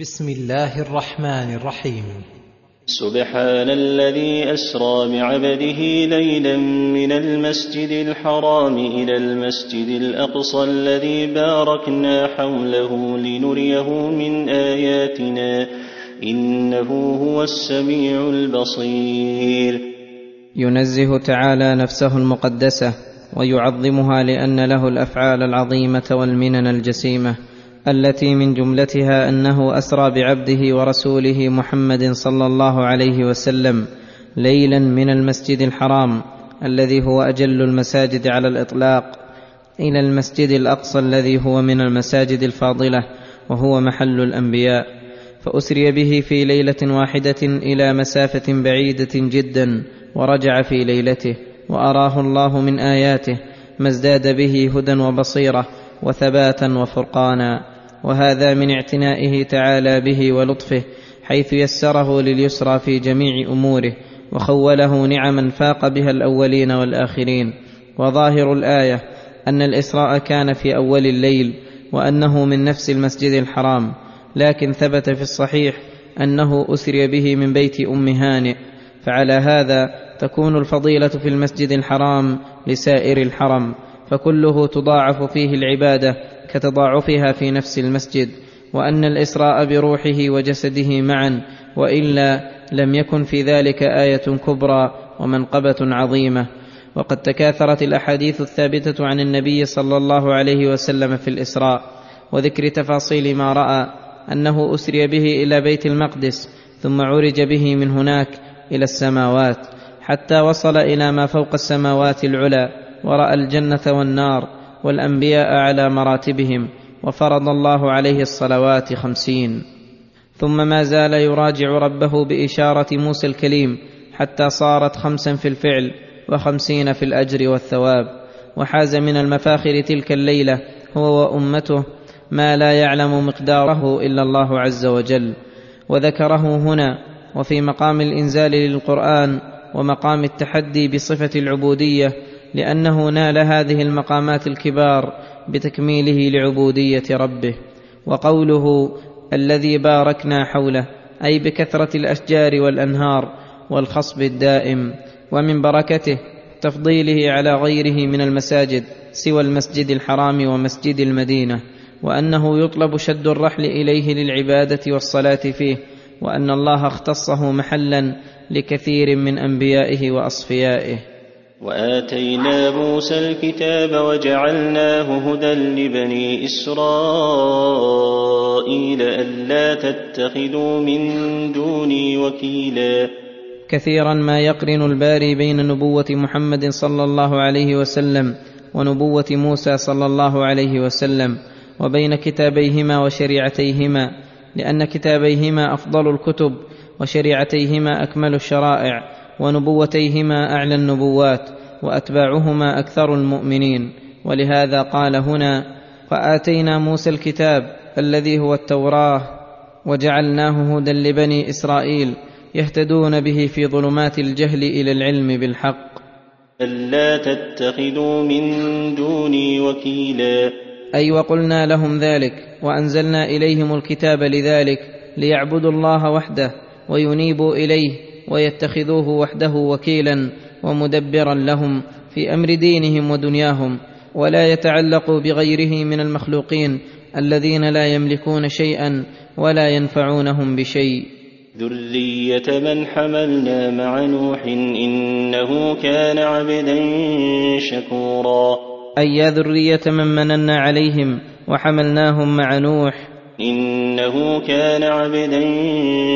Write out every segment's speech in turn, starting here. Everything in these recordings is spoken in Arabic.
بسم الله الرحمن الرحيم. سبحان الذي أسرى بعبده ليلا من المسجد الحرام إلى المسجد الأقصى الذي باركنا حوله لنريه من آياتنا. إنه هو السميع البصير. ينزه تعالى نفسه المقدسة ويعظمها لأن له الأفعال العظيمة والمنن الجسيمة. التي من جملتها أنه أسرى بعبده ورسوله محمد صلى الله عليه وسلم ليلا من المسجد الحرام الذي هو أجل المساجد على الإطلاق إلى المسجد الأقصى الذي هو من المساجد الفاضلة وهو محل الأنبياء فأسري به في ليلة واحدة إلى مسافة بعيدة جدا ورجع في ليلته وأراه الله من آياته ما ازداد به هدى وبصيرة وثباتا وفرقانا وهذا من اعتنائه تعالى به ولطفه حيث يسره لليسرى في جميع أموره وخوله نعما فاق بها الأولين والآخرين. وظاهر الآية أن الإسراء كان في أول الليل وأنه من نفس المسجد الحرام. لكن ثبت في الصحيح أنه أسري به من بيت أم هانئ. فعلى هذا تكون الفضيلة في المسجد الحرام لسائر الحرم. فكله تضاعف فيه العبادة كتضاعفها في نفس المسجد وأن الإسراء بروحه وجسده معا وإلا لم يكن في ذلك آية كبرى ومنقبة عظيمة. وقد تكاثرت الأحاديث الثابتة عن النبي صلى الله عليه وسلم في الإسراء وذكر تفاصيل ما رأى أنه أسري به إلى بيت المقدس ثم عرج به من هناك إلى السماوات حتى وصل إلى ما فوق السماوات العلى وراى الجنة والنار والأنبياء على مراتبهم وفرض الله عليه الصلوات خمسين. ثم ما زال يراجع ربه بإشارة موسى الكليم حتى صارت خمسا في الفعل وخمسين في الأجر والثواب. وحاز من المفاخر تلك الليلة هو وأمته ما لا يعلم مقداره إلا الله عز وجل. وذكره هنا وفي مقام الإنزال للقرآن ومقام التحدي بصفة العبودية لأنه نال هذه المقامات الكبار بتكميله لعبودية ربه وقوله الذي باركنا حوله أي بكثرة الأشجار والأنهار والخصب الدائم ومن بركته تفضيله على غيره من المساجد سوى المسجد الحرام ومسجد المدينة وأنه يطلب شد الرحل إليه للعبادة والصلاة فيه وأن الله اختصه محلا لكثير من أنبيائه وأصفيائه. وآتينا موسى الكتاب وجعلناه هدى لبني إسرائيل ألا تتخذوا من دوني وكيلا. كثيرا ما يقرن الباري بين نبوة محمد صلى الله عليه وسلم ونبوة موسى صلى الله عليه وسلم وبين كتابيهما وشريعتيهما لأن كتابيهما أفضل الكتب وشريعتيهما أكمل الشرائع ونبوتيهما أعلى النبوات وأتباعهما أكثر المؤمنين. ولهذا قال هنا وآتينا موسى الكتاب الذي هو التوراة وجعلناه هدى لبني إسرائيل يهتدون به في ظلمات الجهل إلى العلم بالحق. ألا تتخذوا من دوني وكيلا. أي وقلنا لهم ذلك وأنزلنا إليهم الكتاب لذلك ليعبدوا الله وحده وينيبوا إليه ويتخذوه وحده وكيلا ومدبرا لهم في أمر دينهم ودنياهم ولا يتعلقوا بغيره من المخلوقين الذين لا يملكون شيئا ولا ينفعونهم بشيء. ذرية من حملنا مع نوح إنه كان عبدا شكورا. أي يا ذرية من مننا عليهم وحملناهم مع نوح؟ إنه كان عبدا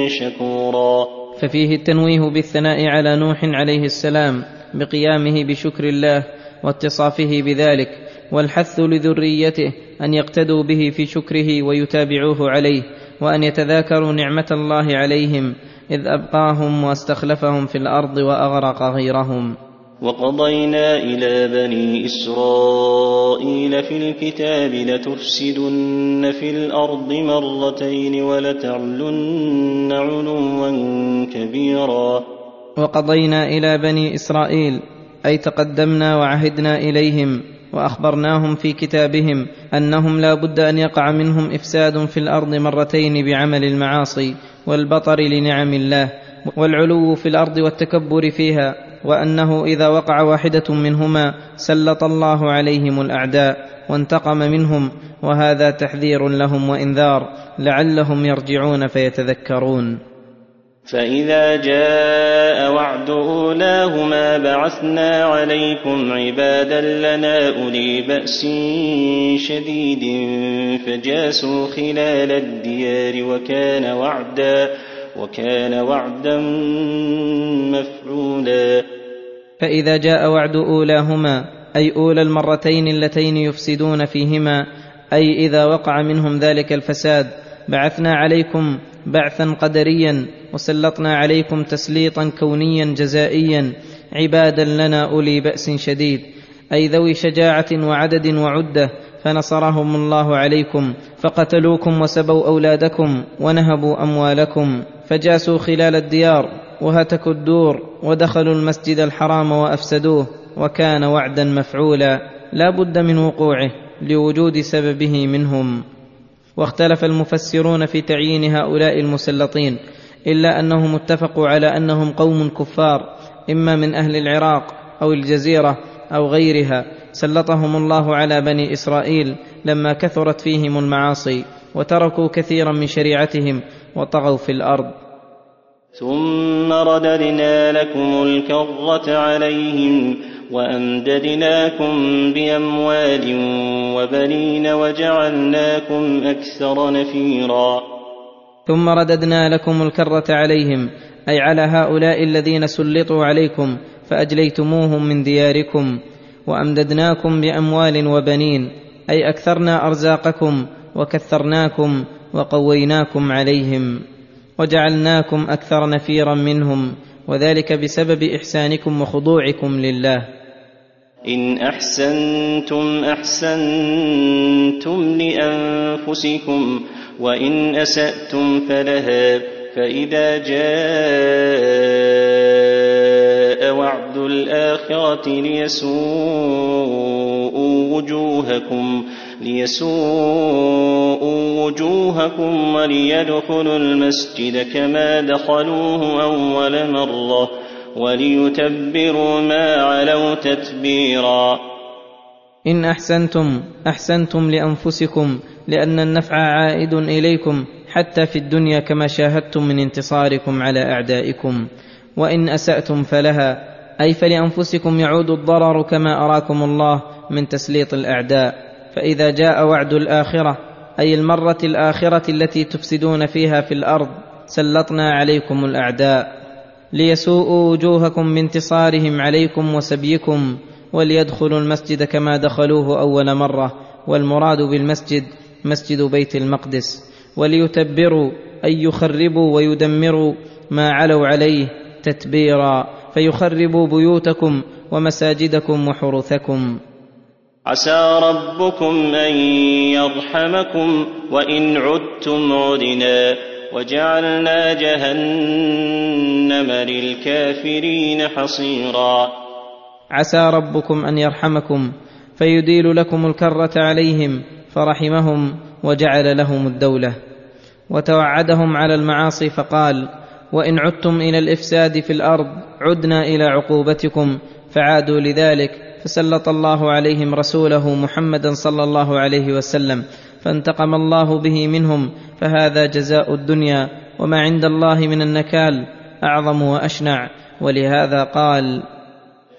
شكورا. ففيه التنويه بالثناء على نوح عليه السلام بقيامه بشكر الله واتصافه بذلك والحث لذريته أن يقتدوا به في شكره ويتابعوه عليه وأن يتذاكروا نعمة الله عليهم إذ أبقاهم واستخلفهم في الأرض وأغرق غيرهم. وقضينا إلى بني إسرائيل في الكتاب لتفسدن في الأرض مرتين ولتعلن علوا كبيرا. وقضينا إلى بني إسرائيل أي تقدمنا وعهدنا إليهم وأخبرناهم في كتابهم أنهم لا بد أن يقع منهم إفساد في الأرض مرتين بعمل المعاصي والبطر لنعم الله والعلو في الأرض والتكبر فيها وأنه إذا وقع واحدة منهما سلط الله عليهم الأعداء وانتقم منهم وهذا تحذير لهم وإنذار لعلهم يرجعون فيتذكرون. فإذا جاء وعد أولاهما بعثنا عليكم عبادا لنا أولي بأس شديد فجاسوا خلال الديار وكان وعدا وكان وعدا مفعولا. فإذا جاء وعد أولاهما أي أولى المرتين اللتين يفسدون فيهما أي إذا وقع منهم ذلك الفساد بعثنا عليكم بعثا قدريا وسلطنا عليكم تسليطا كونيا جزائيا عبادا لنا أولي بأس شديد أي ذوي شجاعة وعدد وعدة فنصرهم الله عليكم فقتلوكم وسبوا أولادكم ونهبوا أموالكم. فجاسوا خلال الديار وهتكوا الدور ودخلوا المسجد الحرام وأفسدوه وكان وعدا مفعولا لا بد من وقوعه لوجود سببه منهم. واختلف المفسرون في تعيين هؤلاء المسلطين إلا أنهم اتفقوا على أنهم قوم كفار إما من أهل العراق أو الجزيرة أو غيرها. سلطهم الله على بني إسرائيل لما كثرت فيهم المعاصي وتركوا كثيرا من شريعتهم وطغوا في الأرض. ثم رددنا لكم الكرة عليهم وأمددناكم بأموال وبنين وجعلناكم أكثر نفيرا. ثم رددنا لكم الكرة عليهم أي على هؤلاء الذين سلطوا عليكم فأجليتموهم من دياركم وأمددناكم بأموال وبنين أي أكثرنا أرزاقكم وكثرناكم وقويناكم عليهم وجعلناكم أكثر نفيرا منهم وذلك بسبب إحسانكم وخضوعكم لله. إن أحسنتم أحسنتم لأنفسكم وإن أسأتم فلها فإذا جاء وعد الآخرة ليسوءوا وجوهكم ليسوءوا وجوهكم وليدخلوا المسجد كما دخلوه أول مرة وليتبروا ما علوا تتبيرا. إن أحسنتم أحسنتم لأنفسكم لأن النفع عائد إليكم حتى في الدنيا كما شاهدتم من انتصاركم على أعدائكم. وإن أسأتم فلها أي فلأنفسكم يعود الضرر كما أراكم الله من تسليط الأعداء. فإذا جاء وعد الآخرة أي المرة الآخرة التي تفسدون فيها في الأرض سلطنا عليكم الأعداء. ليسوءوا وجوهكم بانتصارهم عليكم وسبيكم وليدخلوا المسجد كما دخلوه أول مرة والمراد بالمسجد مسجد بيت المقدس. وليتبروا أي يخربوا ويدمروا ما علوا عليه تتبيرا. فيخربوا بيوتكم ومساجدكم وحروثكم عسى ربكم أن يرحمكم وإن عدتم عدنا وجعلنا جهنم للكافرين حصيرا. عسى ربكم أن يرحمكم فيديل لكم الكرة عليهم فرحمهم وجعل لهم الدولة. وتوعدهم على المعاصي فقال وإن عدتم إلى الإفساد في الأرض عدنا إلى عقوبتكم فعادوا لذلك فسلط الله عليهم رسوله محمدا صلى الله عليه وسلم فانتقم الله به منهم فهذا جزاء الدنيا وما عند الله من النكال أعظم وأشنع. ولهذا قال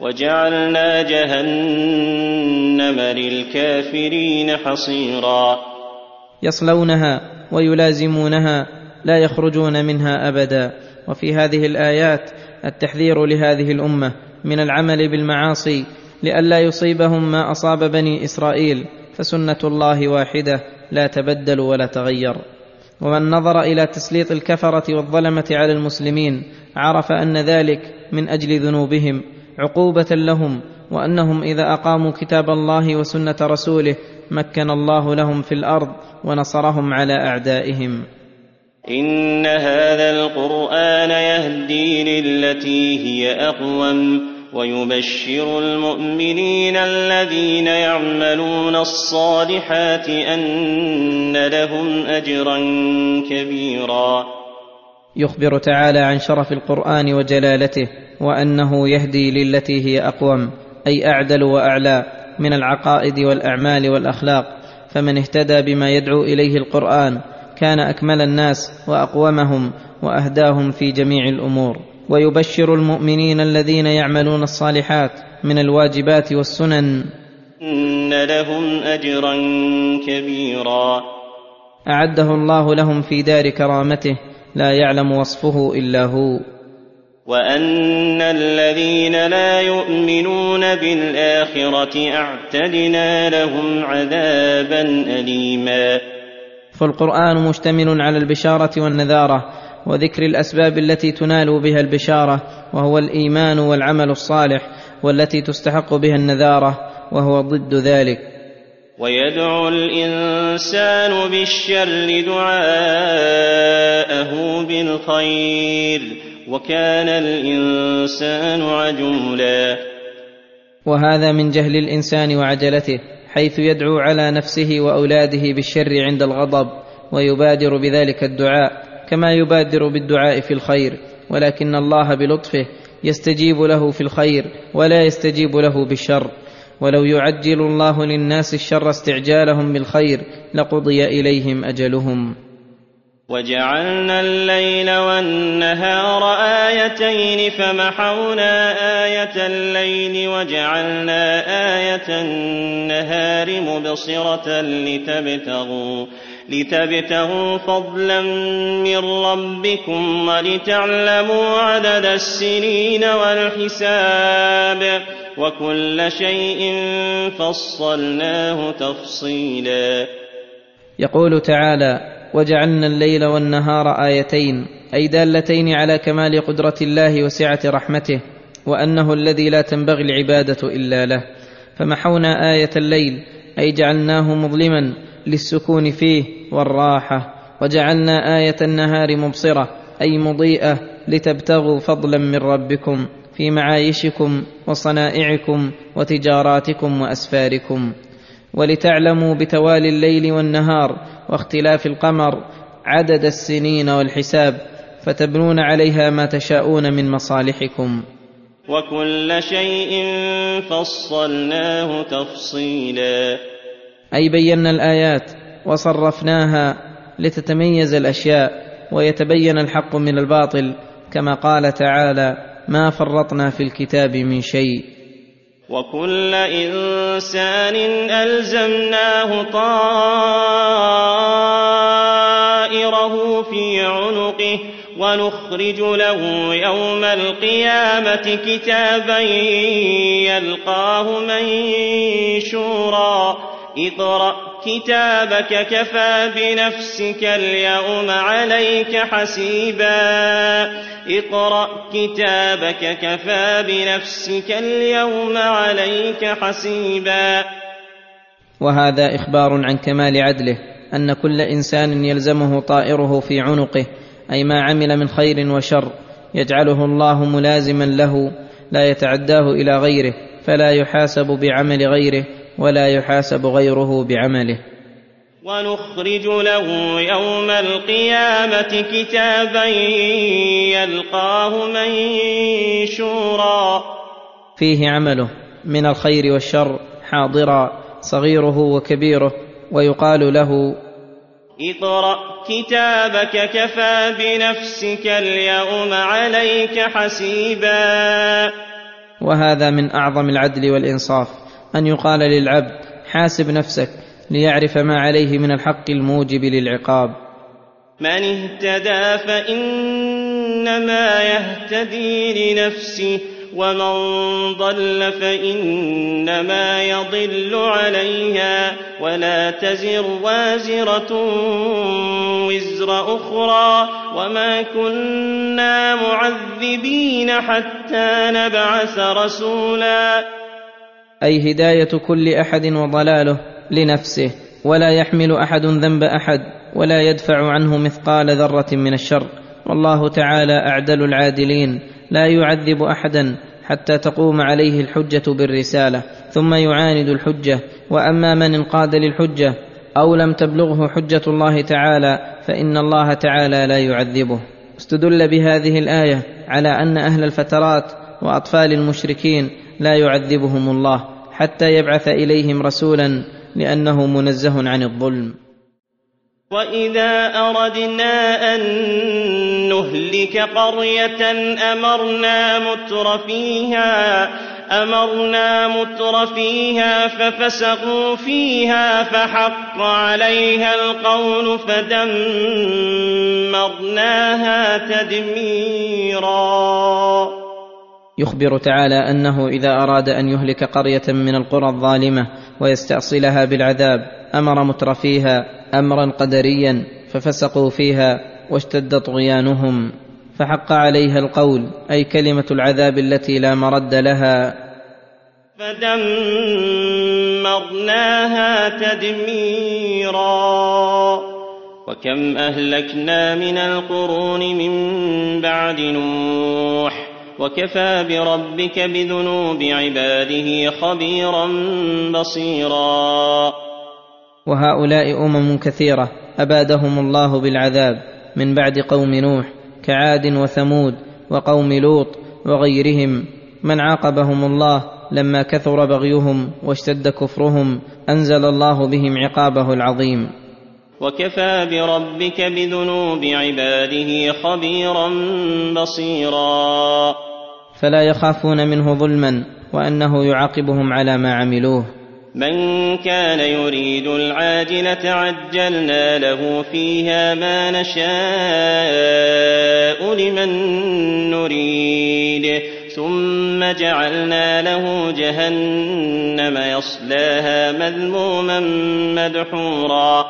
وجعلنا جهنم للكافرين حصيرا. يصلونها ويلازمونها لا يخرجون منها أبدا. وفي هذه الآيات التحذير لهذه الأمة من العمل بالمعاصي لئلا يصيبهم ما أصاب بني إسرائيل فسنة الله واحدة لا تبدل ولا تغير. ومن نظر إلى تسليط الكفرة والظلمة على المسلمين عرف أن ذلك من أجل ذنوبهم عقوبة لهم وأنهم إذا أقاموا كتاب الله وسنة رسوله مكن الله لهم في الأرض ونصرهم على أعدائهم. إن هذا القرآن يهدي للتي هي أقوم. ويبشر المؤمنين الذين يعملون الصالحات أن لهم أجرا كبيرا. يخبر تعالى عن شرف القرآن وجلالته وأنه يهدي للتي هي أقوم أي أعدل وأعلى من العقائد والأعمال والأخلاق. فمن اهتدى بما يدعو إليه القرآن كان أكمل الناس وأقومهم وأهداهم في جميع الأمور. ويبشر المؤمنين الذين يعملون الصالحات من الواجبات والسنن. إن لهم أجرا كبيرا. أعده الله لهم في دار كرامته لا يعلم وصفه إلا هو. وأن الذين لا يؤمنون بالآخرة أعتدنا لهم عذابا أليما. فالقرآن مشتمل على البشارة والنذارة وذكر الأسباب التي تنال بها البشارة وهو الإيمان والعمل الصالح والتي تستحق بها النذارة وهو ضد ذلك. ويدعو الإنسان بالشر دعاءه بالخير وكان الإنسان عجولا. وهذا من جهل الإنسان وعجلته حيث يدعو على نفسه وأولاده بالشر عند الغضب ويبادر بذلك الدعاء. كما يبادر بالدعاء في الخير ولكن الله بلطفه يستجيب له في الخير ولا يستجيب له بالشر. ولو يعجل الله للناس الشر استعجالهم بالخير لقضي إليهم أجلهم. وجعلنا الليل والنهار آيتين فمحونا آية الليل وجعلنا آية النهار مبصرة لتبتغوا لتبتغوا فضلا من ربكم ولتعلموا عدد السنين والحساب وكل شيء فصلناه تفصيلا. يقول تعالى وجعلنا الليل والنهار آيتين أي دالتين على كمال قدرة الله وسعة رحمته وأنه الذي لا تنبغي العبادة إلا له. فمحونا آية الليل أي جعلناه مظلما للسكون فيه والراحة. وجعلنا آية النهار مبصرة أي مضيئة لتبتغوا فضلا من ربكم في معايشكم وصنائعكم وتجاراتكم وأسفاركم. ولتعلموا بتوالي الليل والنهار واختلاف القمر عدد السنين والحساب فتبنون عليها ما تشاءون من مصالحكم. وكل شيء فصلناه تفصيلا. أي بينا الآيات وصرفناها لتتميز الأشياء ويتبين الحق من الباطل كما قال تعالى ما فرطنا في الكتاب من شيء وكل إنسان ألزمناه طائره في عنقه ونخرج له يوم القيامة كتابا يلقاه منشورا. اقرأ كتابك كفى بنفسك اليوم عليك حسيبا. اقرأ كتابك كفى بنفسك اليوم عليك حسيبا. وهذا إخبار عن كمال عدله أن كل إنسان يلزمه طائره في عنقه أي ما عمل من خير وشر يجعله الله ملازما له لا يتعداه إلى غيره فلا يحاسب بعمل غيره ولا يحاسب غيره بعمله. ونخرج له يوم القيامة كتابا يلقاه منشورا. فيه عمله من الخير والشر حاضرا صغيره وكبيره ويقال له اقرأ كتابك كفى بنفسك اليوم عليك حسيبا. وهذا من أعظم العدل والإنصاف. أن يقال للعبد حاسب نفسك ليعرف ما عليه من الحق الموجب للعقاب. من اهتدى فإنما يهتدي لنفسه ومن ضل فإنما يضل عليها. ولا تزر وازرة وزر أخرى وما كنا معذبين حتى نبعث رسولا. أي هداية كل أحد وضلاله لنفسه ولا يحمل أحد ذنب أحد ولا يدفع عنه مثقال ذرة من الشر. والله تعالى أعدل العادلين لا يعذب أحدا حتى تقوم عليه الحجة بالرسالة ثم يعاند الحجة. وأما من انقاد للحجة أو لم تبلغه حجة الله تعالى فإن الله تعالى لا يعذبه. استدل بهذه الآية على أن أهل الفترات وأطفال المشركين لا يعذبهم الله. حتى يبعث إليهم رسولا لأنه منزه عن الظلم. وإذا أردنا أن نهلك قرية أمرنا متر فيها أمرنا متر فيها ففسقوا فيها فحق عليها القول فدمرناها تدميرا. يخبر تعالى أنه إذا أراد أن يهلك قرية من القرى الظالمة ويستأصلها بالعذاب أمر مترفيها أمرا قدريا ففسقوا فيها واشتد طغيانهم. فحق عليها القول أي كلمة العذاب التي لا مرد لها. فدمرناها تدميرا. وكم أهلكنا من القرون من بعد نوح وكفى بربك بذنوب عباده خبيرا بصيرا. وهؤلاء أمم كثيرة أبادهم الله بالعذاب من بعد قوم نوح كعاد وثمود وقوم لوط وغيرهم. من عاقبهم الله لما كثر بغيهم واشتد كفرهم أنزل الله بهم عقابه العظيم. وكفى بربك بذنوب عباده خبيرا بصيرا. فلا يخافون منه ظلما وأنه يعاقبهم على ما عملوه. من كان يريد العاجلة عجلنا له فيها ما نشاء لمن نريد. ثم جعلنا له جهنم يصلاها مذموما مدحورا.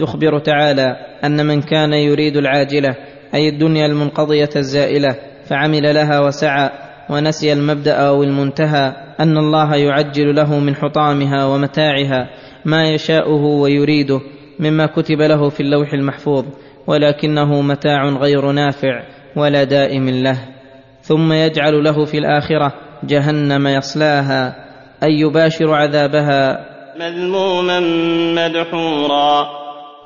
يخبر تعالى أن من كان يريد العاجلة أي الدنيا المنقضية الزائلة فعمل لها وسعى ونسي المبدأ أو المنتهى أن الله يعجل له من حطامها ومتاعها ما يشاؤه ويريده مما كتب له في اللوح المحفوظ ولكنه متاع غير نافع ولا دائم له. ثم يجعل له في الآخرة جهنم يصلاها أي يباشر عذابها. مذموما مدحورا.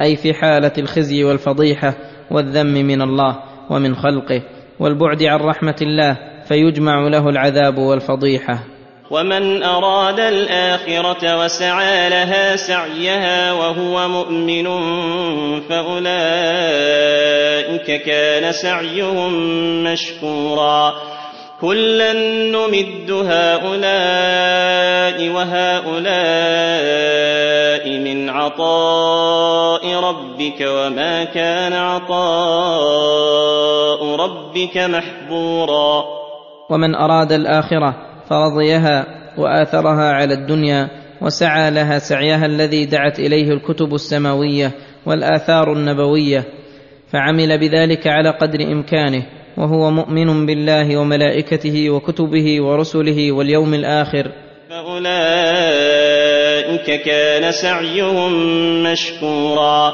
أي في حالة الخزي والفضيحة والذم من الله ومن خلقه والبعد عن رحمة الله فيجمع له العذاب والفضيحة. ومن أراد الآخرة وسعى لها سعيها وهو مؤمن فأولئك كان سعيهم مشكورا. كلا نمد هؤلاء وهؤلاء من عطاء ربك وما كان عطاء ربك محظورا. ومن أراد الآخرة فرضيها وآثرها على الدنيا وسعى لها سعيها الذي دعت إليه الكتب السماوية والآثار النبوية فعمل بذلك على قدر إمكانه وهو مؤمن بالله وملائكته وكتبه ورسله واليوم الآخر. فأولئك كان سعيهم مشكورا.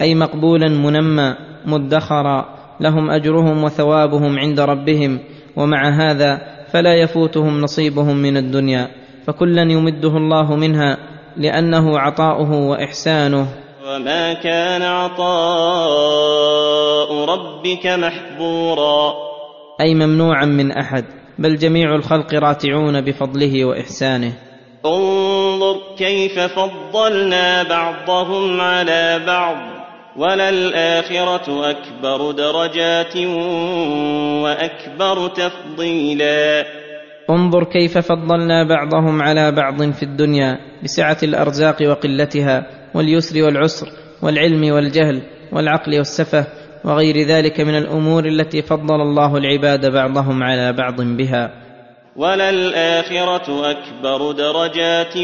أي مقبولا منمى مدخرا لهم أجرهم وثوابهم عند ربهم ومع هذا فلا يفوتهم نصيبهم من الدنيا فكلا يمده الله منها لأنه عطاؤه وإحسانه. وما كان عطاء ربك محظورا. أي ممنوعا من أحد بل جميع الخلق راتعون بفضله وإحسانه. انظر كيف فضلنا بعضهم على بعض. وللآخرة أكبر درجات وأكبر تفضيلا. انظر كيف فضلنا بعضهم على بعض في الدنيا بسعة الأرزاق وقلتها واليسر والعسر والعلم والجهل والعقل والسفه وغير ذلك من الأمور التي فضل الله العباد بعضهم على بعض بها. وللآخرة أكبر درجات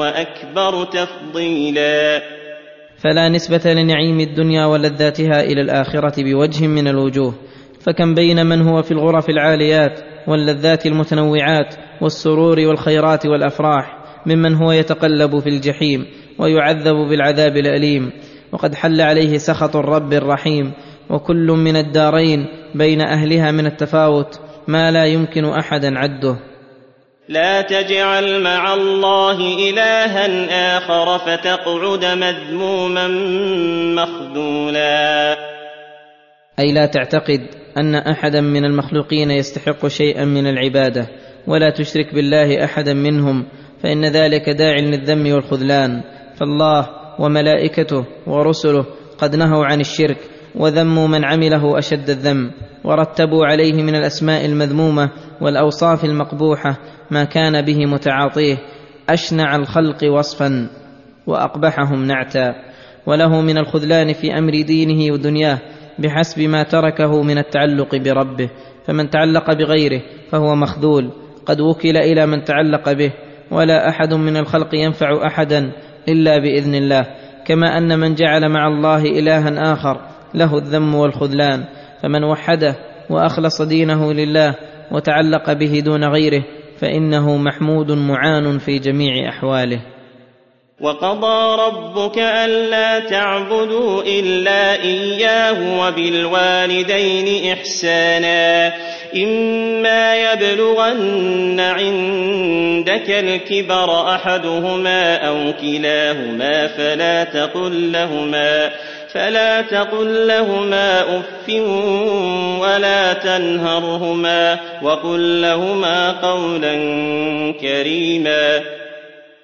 وأكبر تفضيلا. فلا نسبة لنعيم الدنيا ولذاتها إلى الآخرة بوجه من الوجوه. فكم بين من هو في الغرف العاليات واللذات المتنوعات والسرور والخيرات والأفراح ممن هو يتقلب في الجحيم ويعذب بالعذاب الأليم. وقد حل عليه سخط الرب الرحيم. وكل من الدارين بين أهلها من التفاوت ما لا يمكن أحدا عده. لا تجعل مع الله إلها آخر فتقعد مذموما مخذولا. أي لا تعتقد أن أحدا من المخلوقين يستحق شيئا من العبادة ولا تشرك بالله أحدا منهم فإن ذلك داع للذم والخذلان. فالله وملائكته ورسله قد نهوا عن الشرك وذموا من عمله أشد الذم ورتبوا عليه من الأسماء المذمومة والأوصاف المقبوحة ما كان به متعاطيه أشنع الخلق وصفا وأقبحهم نعتا. وله من الخذلان في أمر دينه ودنياه بحسب ما تركه من التعلق بربه فمن تعلق بغيره فهو مخذول. قد وكل إلى من تعلق به ولا أحد من الخلق ينفع احدا إلا بإذن الله كما أن من جعل مع الله الها آخر له الذم والخذلان فمن وحده وأخلص دينه لله وتعلق به دون غيره فإنه محمود معان في جميع أحواله. وقضى ربك ألا تعبدوا إلا إياه وبالوالدين إحسانا إما يبلغن عندك الكبر أحدهما أو كلاهما فلا تقل لهما. فلا تقل لهما أف ولا تنهرهما وقل لهما قولا كريما.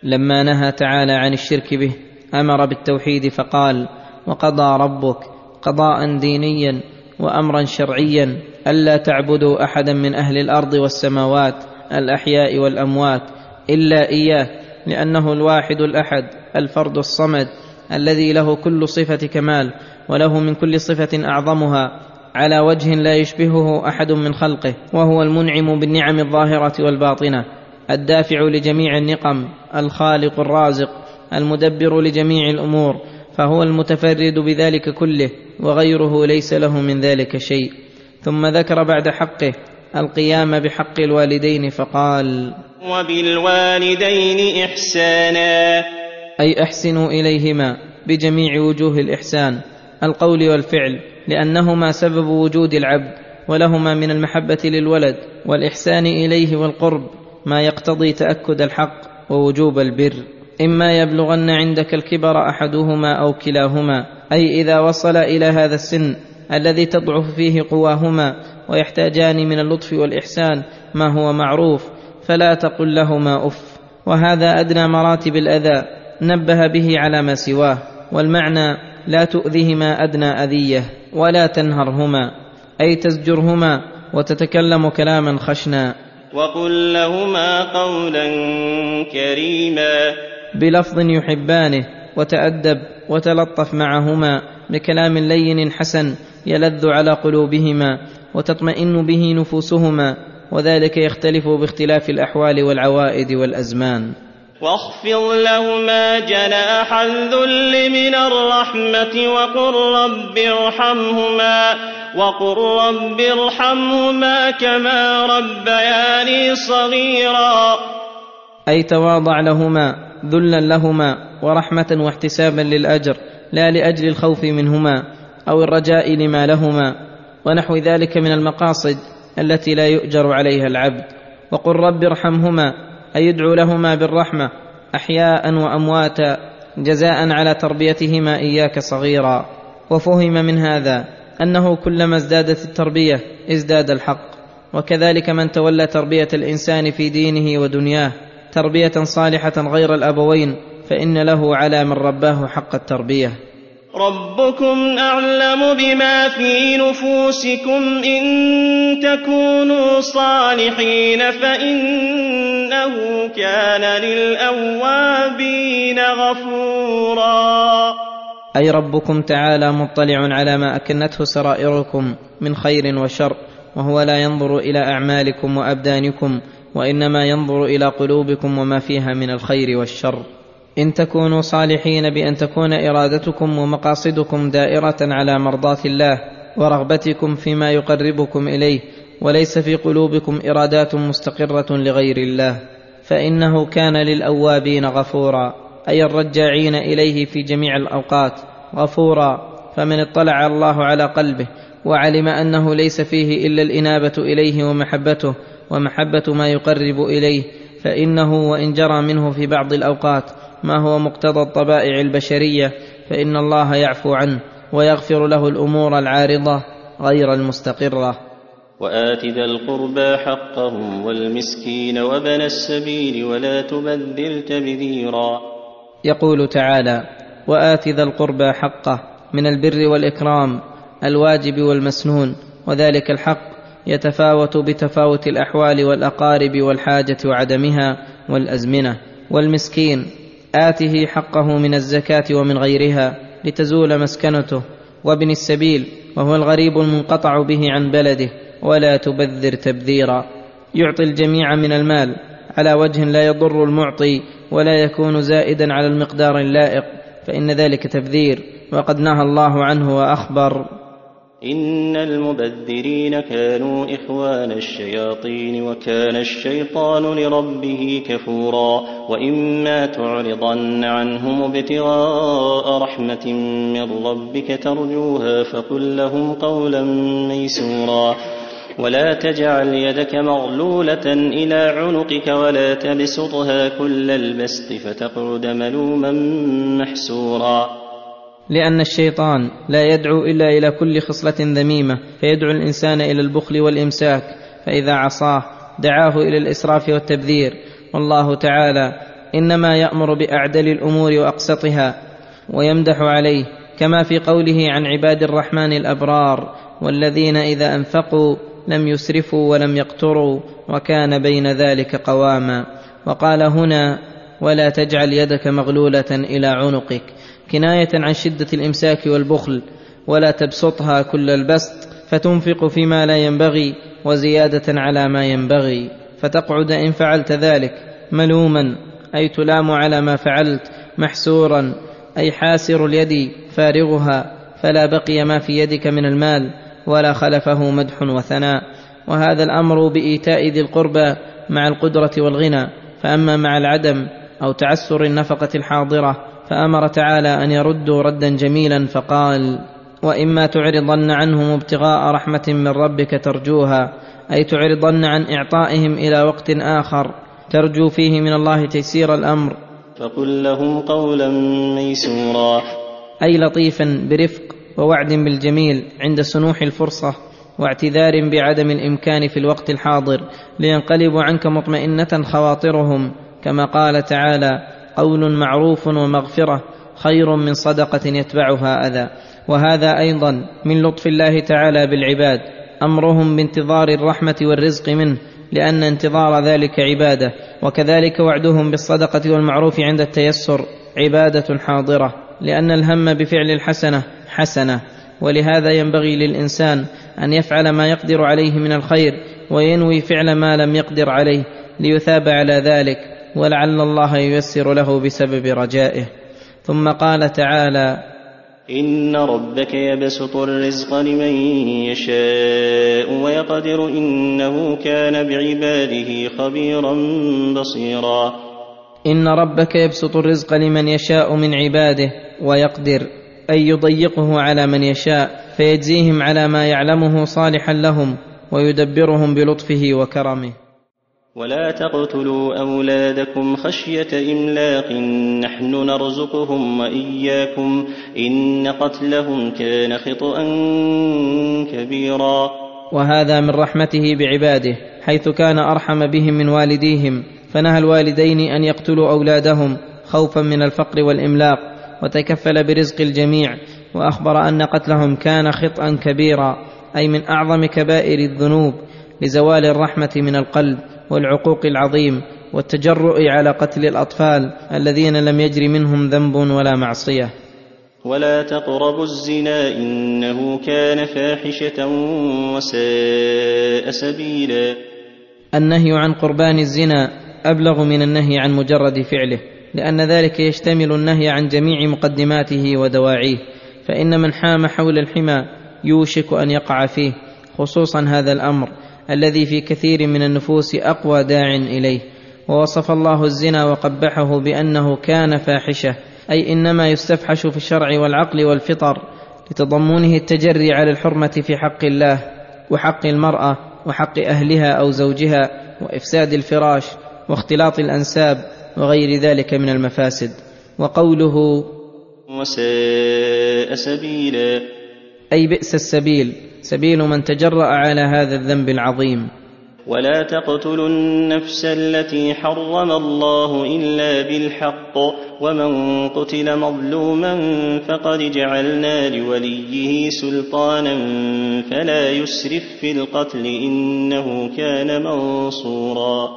لما نهى تعالى عن الشرك به أمر بالتوحيد فقال وقضى ربك قضاء دينيا وامرا شرعيا ألا تعبدوا احدا من أهل الأرض والسماوات الأحياء والأموات إلا إياه لأنه الواحد الأحد الفرد الصمد الذي له كل صفة كمال وله من كل صفة أعظمها على وجه لا يشبهه أحد من خلقه وهو المنعم بالنعم الظاهرة والباطنة الدافع لجميع النقم الخالق الرازق المدبر لجميع الأمور فهو المتفرد بذلك كله وغيره ليس له من ذلك شيء. ثم ذكر بعد حقه القيام بحق الوالدين فقال وبالوالدين إحسانا. أي أحسنوا إليهما بجميع وجوه الإحسان القول والفعل لأنهما سبب وجود العبد ولهما من المحبة للولد والإحسان إليه والقرب ما يقتضي تأكد الحق ووجوب البر. إما يبلغن عندك الكبر أحدهما أو كلاهما أي إذا وصل إلى هذا السن الذي تضعف فيه قواهما ويحتاجان من اللطف والإحسان ما هو معروف فلا تقل لهما أف. وهذا أدنى مراتب الأذى نبه به على ما سواه والمعنى لا تؤذهما أدنى أذية ولا تنهرهما أي تزجرهما وتتكلم كلاما خشنا. وقل لهما قولا كريما. بلفظ يحبانه وتأدب وتلطف معهما بكلام لين حسن يلذ على قلوبهما وتطمئن به نفوسهما وذلك يختلف باختلاف الأحوال والعوائد والأزمان. واخفض لهما جناح الذل من الرحمة وقل رب ارحمهما وقل رب ارحمهما كما ربياني صغيرا. أي تواضع لهما ذلا لهما ورحمة واحتسابا للأجر لا لأجل الخوف منهما أو الرجاء لما لهما ونحو ذلك من المقاصد التي لا يؤجر عليها العبد وقل رب ارحمهما اي يدعو لهما بالرحمة أحياء وأمواتا جزاء على تربيتهما إياك صغيرا. وفهم من هذا أنه كلما ازدادت التربية ازداد الحق. وكذلك من تولى تربية الإنسان في دينه ودنياه تربية صالحة غير الأبوين فإن له على من رباه حق التربية. ربكم أعلم بما في نفوسكم إن تكونوا صالحين فإنه كان للأوابين غفورا. أي ربكم تعالى مطلع على ما أكنته سرائركم من خير وشر وهو لا ينظر إلى أعمالكم وأبدانكم وإنما ينظر إلى قلوبكم وما فيها من الخير والشر. إن تكونوا صالحين بأن تكون إرادتكم ومقاصدكم دائرة على مرضاة الله ورغبتكم فيما يقربكم إليه وليس في قلوبكم إرادات مستقرة لغير الله فإنه كان للأوابين غفورا أي الرجاعين إليه في جميع الأوقات غفورا فمن اطلع الله على قلبه وعلم أنه ليس فيه إلا الإنابة إليه ومحبته ومحبة ما يقرب إليه فإنه وإن جرى منه في بعض الأوقات ما هو مقتضى الطبائع البشرية فإن الله يعفو عنه ويغفر له الأمور العارضة غير المستقرة. وآت ذا القربى حقه والمسكين وابن السبيل ولا تبذر تبذيرا. يقول تعالى وآت ذا القربى حقه من البر والإكرام الواجب والمسنون وذلك الحق يتفاوت بتفاوت الأحوال والأقارب والحاجة وعدمها والأزمنة. والمسكين آته حقه من الزكاة ومن غيرها لتزول مسكنته وابن السبيل وهو الغريب المنقطع به عن بلده ولا تبذر تبذيرا. يعطي الجميع من المال على وجه لا يضر المعطي ولا يكون زائدا على المقدار اللائق فإن ذلك تبذير وقد نهى الله عنه وأخبر. إن المبذرين كانوا إخوان الشياطين وكان الشيطان لربه كفورا وإما تعرضن عنهم ابتغاء رحمة من ربك ترجوها فقل لهم قولا ميسورا ولا تجعل يدك مغلولة إلى عنقك ولا تبسطها كل البسط فتقعد ملوما محسورا لأن الشيطان لا يدعو إلا إلى كل خصلة ذميمة فيدعو الإنسان إلى البخل والإمساك فإذا عصاه دعاه إلى الإسراف والتبذير. والله تعالى إنما يأمر بأعدل الأمور وأقسطها ويمدح عليه كما في قوله عن عباد الرحمن الأبرار والذين إذا أنفقوا لم يسرفوا ولم يقتروا وكان بين ذلك قواما. وقال هنا ولا تجعل يدك مغلولة إلى عنقك. كناية عن شدة الإمساك والبخل ولا تبسطها كل البسط فتنفق فيما لا ينبغي وزيادة على ما ينبغي. فتقعد إن فعلت ذلك ملوما أي تلام على ما فعلت محسورا أي حاسر اليد فارغها فلا بقي ما في يدك من المال ولا خلفه مدح وثناء. وهذا الأمر بإيتاء ذي القربى مع القدرة والغنى. فأما مع العدم أو تعسر النفقة الحاضرة فأمر تعالى أن يردوا ردا جميلا فقال وإما تعرضن عنهم ابتغاء رحمة من ربك ترجوها أي تعرضن عن إعطائهم إلى وقت آخر ترجو فيه من الله تيسير الأمر. فقل لهم قولا ميسورا. أي لطيفا برفق ووعد بالجميل عند سنوح الفرصة واعتذار بعدم الإمكان في الوقت الحاضر لينقلبوا عنك مطمئنة خواطرهم كما قال تعالى قول معروف ومغفرة خير من صدقة يتبعها أذى. وهذا أيضا من لطف الله تعالى بالعباد أمرهم بانتظار الرحمة والرزق منه لأن انتظار ذلك عبادة. وكذلك وعدهم بالصدقة والمعروف عند التيسر عبادة حاضرة لأن الهم بفعل الحسنة حسنة. ولهذا ينبغي للإنسان أن يفعل ما يقدر عليه من الخير وينوي فعل ما لم يقدر عليه ليثاب على ذلك. ولعل الله ييسر له بسبب رجائه. ثم قال تعالى إن ربك يبسط الرزق لمن يشاء ويقدر إنه كان بعباده خبيرا بصيرا. إن ربك يبسط الرزق لمن يشاء من عباده ويقدر أي يضيقه على من يشاء فيجزيهم على ما يعلمه صالحا لهم ويدبرهم بلطفه وكرمه. ولا تقتلوا أولادكم خشية إملاق نحن نرزقهم وإياكم إن قتلهم كان خطأ كبيرا. وهذا من رحمته بعباده حيث كان أرحم بهم من والديهم فنهى الوالدين أن يقتلوا أولادهم خوفا من الفقر والإملاق وتكفل برزق الجميع وأخبر أن قتلهم كان خطأ كبيرا أي من أعظم كبائر الذنوب لزوال الرحمة من القلب. والعقوق العظيم والتجرؤ على قتل الأطفال الذين لم يجر منهم ذنب ولا معصية. ولا تقربوا الزنا إنه كان فاحشة وساء سبيلا. النهي عن قربان الزنا أبلغ من النهي عن مجرد فعله لأن ذلك يشتمل النهي عن جميع مقدماته ودواعيه فإن من حام حول الحمى يوشك أن يقع فيه خصوصا هذا الأمر. الذي في كثير من النفوس أقوى داع إليه. ووصف الله الزنا وقبحه بأنه كان فاحشة أي إنما يستفحش في الشرع والعقل والفطر لتضمنه التجري على الحرمة في حق الله وحق المرأة وحق أهلها أو زوجها وإفساد الفراش واختلاط الأنساب وغير ذلك من المفاسد. وقوله وساء سبيلا. أي بئس السبيل. سبيل من تجرأ على هذا الذنب العظيم. ولا تقتلوا النفس التي حرم الله إلا بالحق ومن قتل مظلوما فقد جعلنا لوليه سلطانا فلا يسرف في القتل إنه كان منصورا.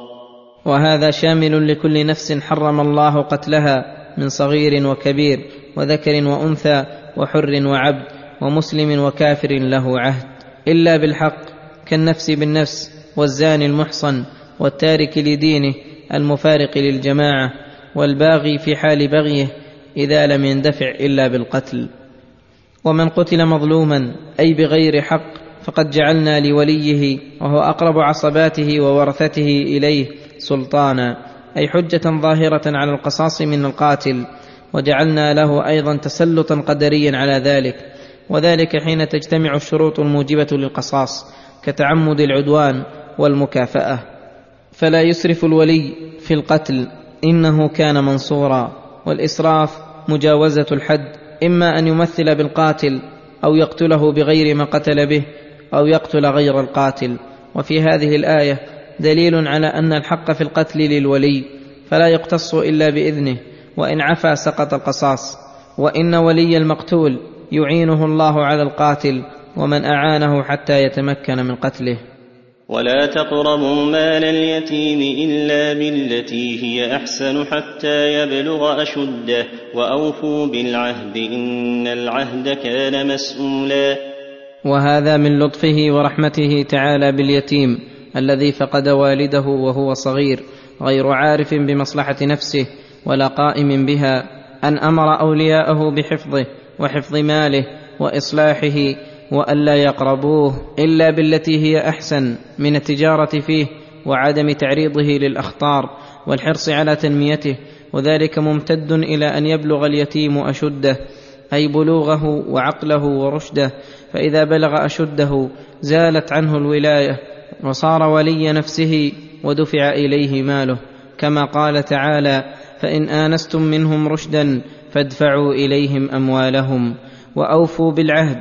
وهذا شامل لكل نفس حرم الله قتلها من صغير وكبير وذكر وأنثى وحر وعبد. ومسلم وكافر له عهد إلا بالحق كالنفس بالنفس والزاني المحصن والتارك لدينه المفارق للجماعة والباغي في حال بغيه إذا لم يندفع إلا بالقتل. ومن قتل مظلوما أي بغير حق فقد جعلنا لوليه وهو أقرب عصباته وورثته إليه سلطانا أي حجة ظاهرة على القصاص من القاتل. وجعلنا له أيضا تسلطا قدريا على ذلك وذلك حين تجتمع الشروط الموجبة للقصاص كتعمد العدوان والمكافأة. فلا يسرف الولي في القتل إنه كان منصورا. والإسراف مجاوزة الحد إما أن يمثل بالقاتل أو يقتله بغير ما قتل به أو يقتل غير القاتل. وفي هذه الآية دليل على أن الحق في القتل للولي فلا يقتص إلا بإذنه وإن عفا سقط القصاص. وإن ولي المقتول يعينه الله على القاتل ومن أعانه حتى يتمكن من قتله. ولا تقربوا مال اليتيم إلا بالتي هي أحسن حتى يبلغ أشده وأوفوا بالعهد إن العهد كان مسؤولا. وهذا من لطفه ورحمته تعالى باليتيم الذي فقد والده وهو صغير غير عارف بمصلحة نفسه ولا قائم بها أن أمر أولياءه بحفظه وحفظ ماله وإصلاحه والا يقربوه إلا بالتي هي أحسن من التجارة فيه وعدم تعريضه للأخطار والحرص على تنميته وذلك ممتد إلى أن يبلغ اليتيم أشده أي بلوغه وعقله ورشده فإذا بلغ أشده زالت عنه الولاية وصار ولي نفسه ودفع إليه ماله كما قال تعالى فإن آنستم منهم رشدا فادفعوا إليهم أموالهم وأوفوا بالعهد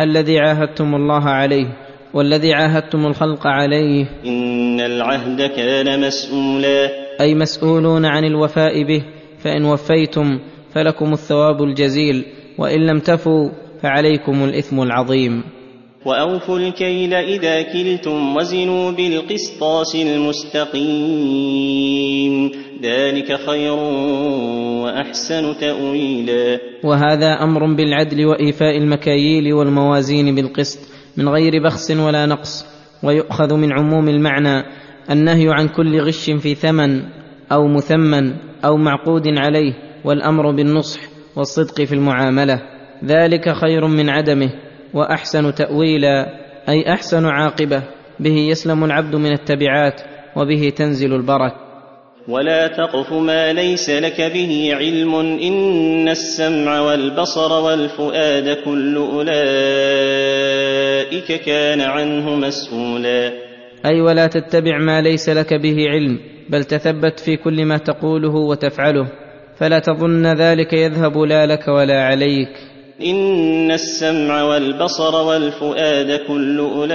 الذي عاهدتم الله عليه والذي عاهدتم الخلق عليه. إن العهد كان مسؤولا. أي مسؤولون عن الوفاء به فإن وفيتم فلكم الثواب الجزيل وإن لم تفوا فعليكم الإثم العظيم. وأوفوا الكيل إذا كلتم وزنوا بالقسطاس المستقيم. ذلك خير وأحسن تأويلا. وهذا أمر بالعدل وإيفاء المكاييل والموازين بالقسط من غير بخس ولا نقص ويؤخذ من عموم المعنى النهي عن كل غش في ثمن أو مثمن أو معقود عليه والأمر بالنصح والصدق في المعاملة. ذلك خير من عدمه. وأحسن تأويلا أي أحسن عاقبة به يسلم العبد من التبعات وبه تنزل البركة. ولا تقف ما ليس لك به علم إن السمع والبصر والفؤاد كل أولئك كان عنه مسؤولا. أي ولا تتبع ما ليس لك به علم بل تثبت في كل ما تقوله وتفعله فلا تظن ذلك يذهب لا لك ولا عليك. إن السمع والبصر والفؤاد كل أولئك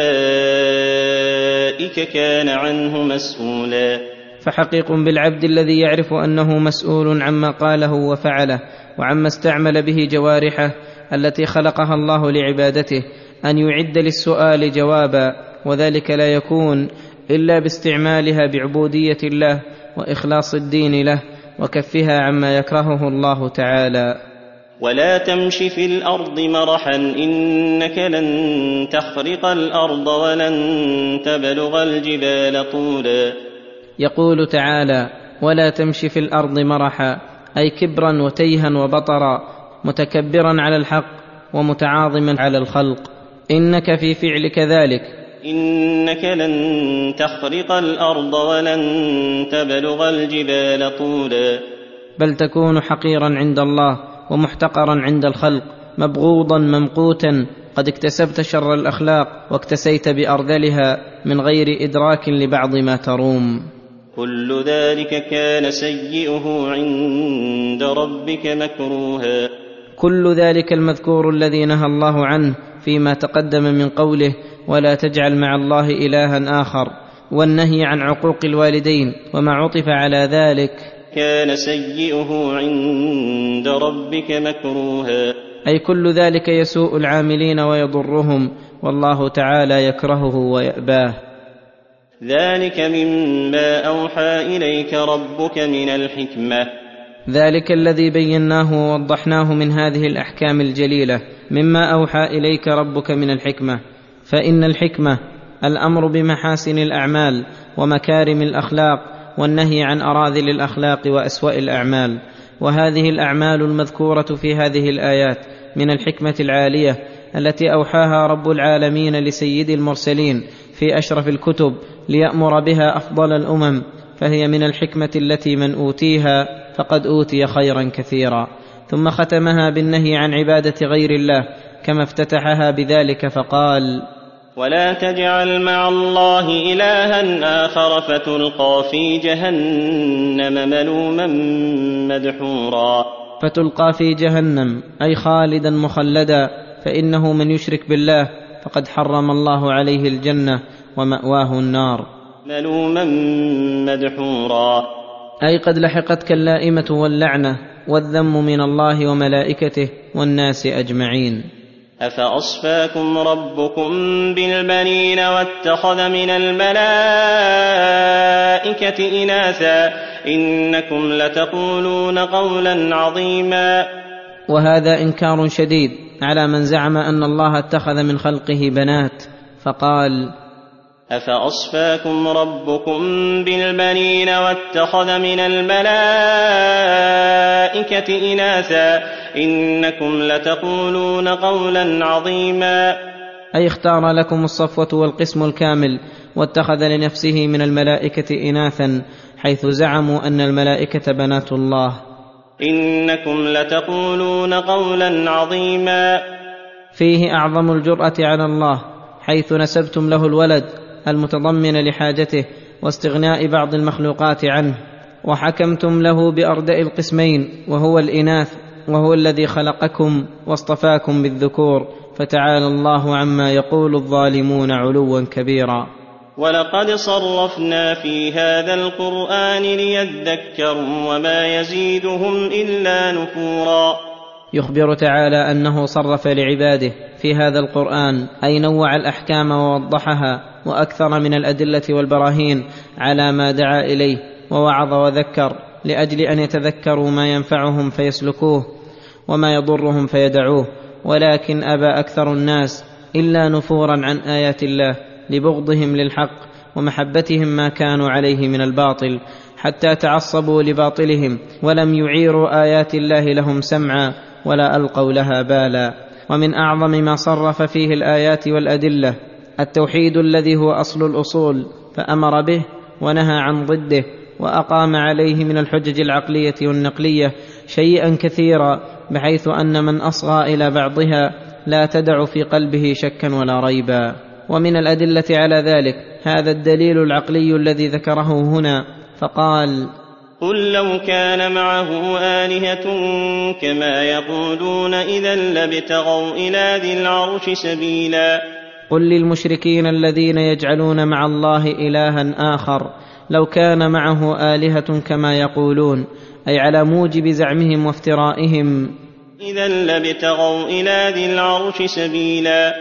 كان عنه مسؤولا. فحقيق بالعبد الذي يعرف أنه مسؤول عما قاله وفعله وعما استعمل به جوارحه التي خلقها الله لعبادته أن يعد للسؤال جوابا وذلك لا يكون إلا باستعمالها بعبودية الله وإخلاص الدين له وكفها عما يكرهه الله تعالى. ولا تمش في الأرض مرحا إنك لن تخرق الأرض ولن تبلغ الجبال طولا. يقول تعالى ولا تمش في الأرض مرحا أي كبرا وتيها وبطرا متكبرا على الحق ومتعاظما على الخلق. إنك في فعلك ذلك. إنك لن تخرق الأرض ولن تبلغ الجبال طولا. بل تكون حقيرا عند الله ومحتقرا عند الخلق مبغوضا ممقوتا قد اكتسبت شر الأخلاق واكتسيت بأرذلها من غير إدراك لبعض ما تروم. كل ذلك كان سيئه عند ربك مكروها. كل ذلك المذكور الذي نهى الله عنه فيما تقدم من قوله ولا تجعل مع الله إلها آخر والنهي عن عقوق الوالدين وما عطف على ذلك. كان سيئه عند ربك مكروها. أي كل ذلك يسوء العاملين ويضرهم والله تعالى يكرهه ويأباه. ذلك مما أوحى إليك ربك من الحكمة. ذلك الذي بيناه ووضحناه من هذه الأحكام الجليلة مما أوحى إليك ربك من الحكمة. فإن الحكمة الأمر بمحاسن الأعمال ومكارم الأخلاق والنهي عن أراذل الأخلاق وأسوأ الأعمال. وهذه الأعمال المذكورة في هذه الآيات من الحكمة العالية التي أوحاها رب العالمين لسيد المرسلين في أشرف الكتب ليأمر بها أفضل الأمم فهي من الحكمة التي من أوتيها فقد أوتي خيرا كثيرا. ثم ختمها بالنهي عن عبادة غير الله كما افتتحها بذلك فقال ولا تجعل مع الله إلها آخر فتلقى في جهنم ملوما مدحورا. فتلقى في جهنم أي خالدا مخلدا فإنه من يشرك بالله فقد حرم الله عليه الجنة ومأواه النار. ملوما مدحورا. أي قد لحقتك اللائمه واللعنة والذم من الله وملائكته والناس أجمعين. افاصفاكم ربكم بالبنين واتخذ من الملائكه اناثا انكم لتقولون قولا عظيما وهذا إنكار شديد على من زعم أن الله اتخذ من خلقه بنات فقال افاصفاكم ربكم بالبنين واتخذ من الملائكه اناثا انكم لتقولون قولا عظيما أي اختار لكم الصفوة والقسم الكامل واتخذ لنفسه من الملائكة اناثا حيث زعموا أن الملائكة بنات الله. انكم لتقولون قولا عظيما فيه أعظم الجرأة على الله حيث نسبتم له الولد. المتضمن لحاجته واستغناء بعض المخلوقات عنه وحكمتم له بأردأ القسمين وهو الإناث وهو الذي خلقكم واصطفاكم بالذكور فتعالى الله عما يقول الظالمون علوا كبيرا. ولقد صرفنا في هذا القرآن ليذكروا وما يزيدهم إلا نفورا. يخبر تعالى أنه صرف لعباده في هذا القرآن أي نوع الأحكام ووضحها وأكثر من الأدلة والبراهين على ما دعا إليه ووعظ وذكر لأجل أن يتذكروا ما ينفعهم فيسلكوه وما يضرهم فيدعوه. ولكن أبى أكثر الناس إلا نفورا عن آيات الله لبغضهم للحق ومحبتهم ما كانوا عليه من الباطل حتى تعصبوا لباطلهم ولم يعيروا آيات الله لهم سمعا ولا ألقوا لها بالا. ومن أعظم ما صرف فيه الآيات والأدلة التوحيد الذي هو أصل الأصول فأمر به ونهى عن ضده وأقام عليه من الحجج العقلية والنقلية شيئا كثيرا بحيث أن من أصغى إلى بعضها لا تدع في قلبه شكا ولا ريبا. ومن الأدلة على ذلك هذا الدليل العقلي الذي ذكره هنا فقال قل لو كان معه آلهة كما يقولون إذا لابتغوا إلى ذي العرش سبيلا. قل للمشركين الذين يجعلون مع الله إلها آخر لو كان معه آلهة كما يقولون أي على موجب زعمهم وافترائهم. إذا لابتغوا إلى ذي العرش سبيلا.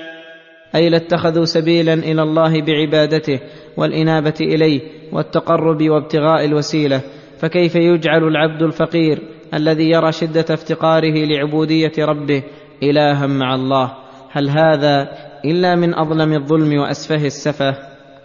أي لاتخذوا سبيلا إلى الله بعبادته والإنابة إليه والتقرب وابتغاء الوسيلة. فكيف يجعل العبد الفقير الذي يرى شدة افتقاره لعبودية ربه إلها مع الله؟ هل هذا إلا من أظلم الظلم وأسفه السفه.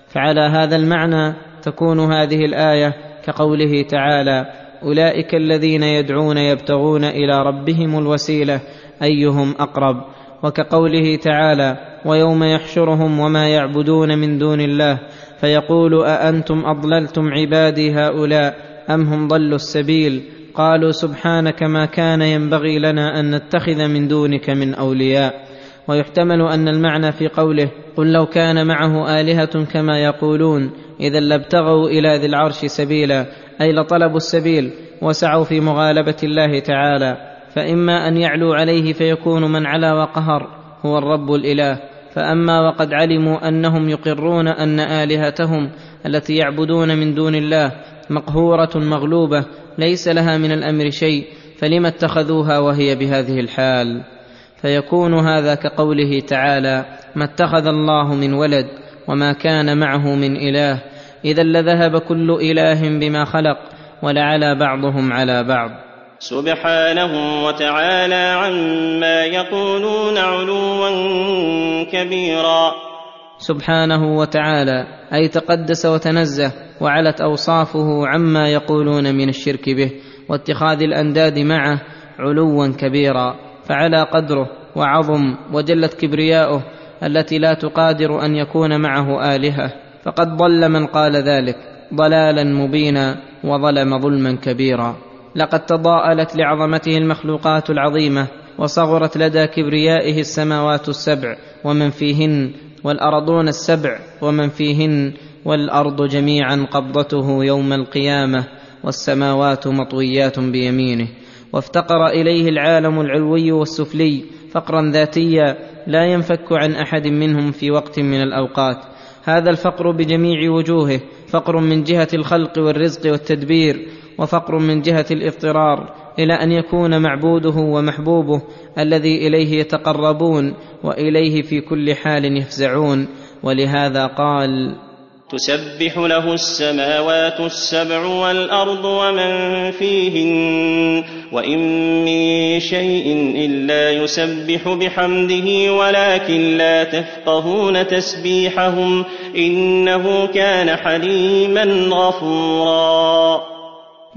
فعلى هذا المعنى تكون هذه الآية كقوله تعالى أولئك الذين يدعون يبتغون إلى ربهم الوسيلة أيهم أقرب؟ وكقوله تعالى ويوم يحشرهم وما يعبدون من دون الله. فيقول أأنتم أضللتم عبادي هؤلاء أم هم ضلوا السبيل؟ قالوا سبحانك ما كان ينبغي لنا أن نتخذ من دونك من أولياء. ويحتمل أن المعنى في قوله قل لو كان معه آلهة كما يقولون اذا لابتغوا إلى ذي العرش سبيلا أي لطلبوا السبيل وسعوا في مغالبة الله تعالى فإما أن يعلوا عليه فيكون من علا وقهر هو الرب الإله. فأما وقد علموا أنهم يقرون أن آلهتهم التي يعبدون من دون الله مقهورة مغلوبة ليس لها من الأمر شيء فلم اتخذوها وهي بهذه الحال؟ فيكون هذا كقوله تعالى ما اتخذ الله من ولد وما كان معه من إله إذا لذهب كل إله بما خلق ولعلى بعضهم على بعض. سبحانه وتعالى عما يقولون علوا كبيرا. سبحانه وتعالى أي تقدس وتنزه وعلت أوصافه عما يقولون من الشرك به واتخاذ الأنداد معه علوا كبيرا. فعلى قدره وعظم وجلت كبرياؤه التي لا تقادر أن يكون معه آلهة. فقد ضل من قال ذلك ضلالا مبينا وظلم ظلما كبيرا. لقد تضاءلت لعظمته المخلوقات العظيمة وصغرت لدى كبريائه السماوات السبع ومن فيهن والأرضون السبع ومن فيهن والأرض جميعا قبضته يوم القيامة والسماوات مطويات بيمينه. وافتقر إليه العالم العلوي والسفلي فقرا ذاتيا لا ينفك عن أحد منهم في وقت من الأوقات. هذا الفقر بجميع وجوهه فقر من جهة الخلق والرزق والتدبير وفقر من جهة الاضطرار إلى أن يكون معبوده ومحبوبه الذي إليه يتقربون وإليه في كل حال يفزعون. ولهذا قال تسبح له السماوات السبع والأرض ومن فيهن وإن من شيء إلا يسبح بحمده ولكن لا تفقهون تسبيحهم إنه كان حليما غفورا.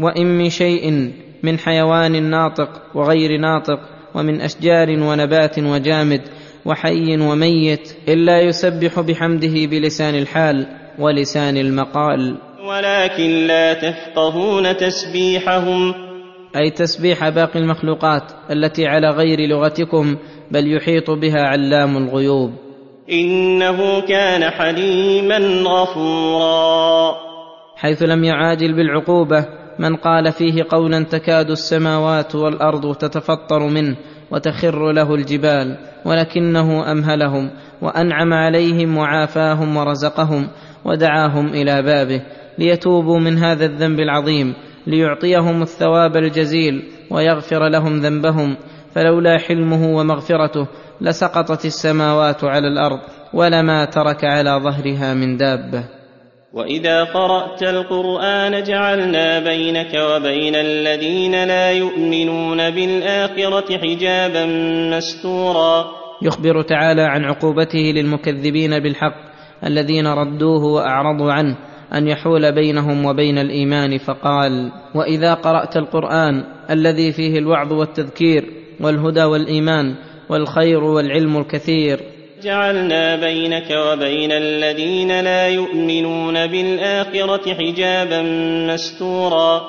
وإن من شيء من حيوان ناطق وغير ناطق ومن أشجار ونبات وجامد وحي وميت إلا يسبح بحمده بلسان الحال. ولسان المقال. ولكن لا تفقهون تسبيحهم. أي تسبيح باقي المخلوقات التي على غير لغتكم بل يحيط بها علام الغيوب. إنه كان حليما غفورا. حيث لم يعاجل بالعقوبة من قال فيه قولا تكاد السماوات والأرض تتفطر منه وتخر له الجبال ولكنه أمهلهم وأنعم عليهم وعافاهم ورزقهم ودعاهم إلى بابه ليتوبوا من هذا الذنب العظيم ليعطيهم الثواب الجزيل ويغفر لهم ذنبهم فلولا حلمه ومغفرته لسقطت السماوات على الأرض ولما ترك على ظهرها من دابة. وإذا قرأت القرآن جعلنا بينك وبين الذين لا يؤمنون بالآخرة حجابا مستورا. يخبر تعالى عن عقوبته للمكذبين بالحق الذين ردوه وأعرضوا عنه أن يحول بينهم وبين الإيمان فقال وإذا قرأت القرآن الذي فيه الوعظ والتذكير والهدى والإيمان والخير والعلم الكثير. جعلنا بينك وبين الذين لا يؤمنون بالآخرة حجابا مستورا.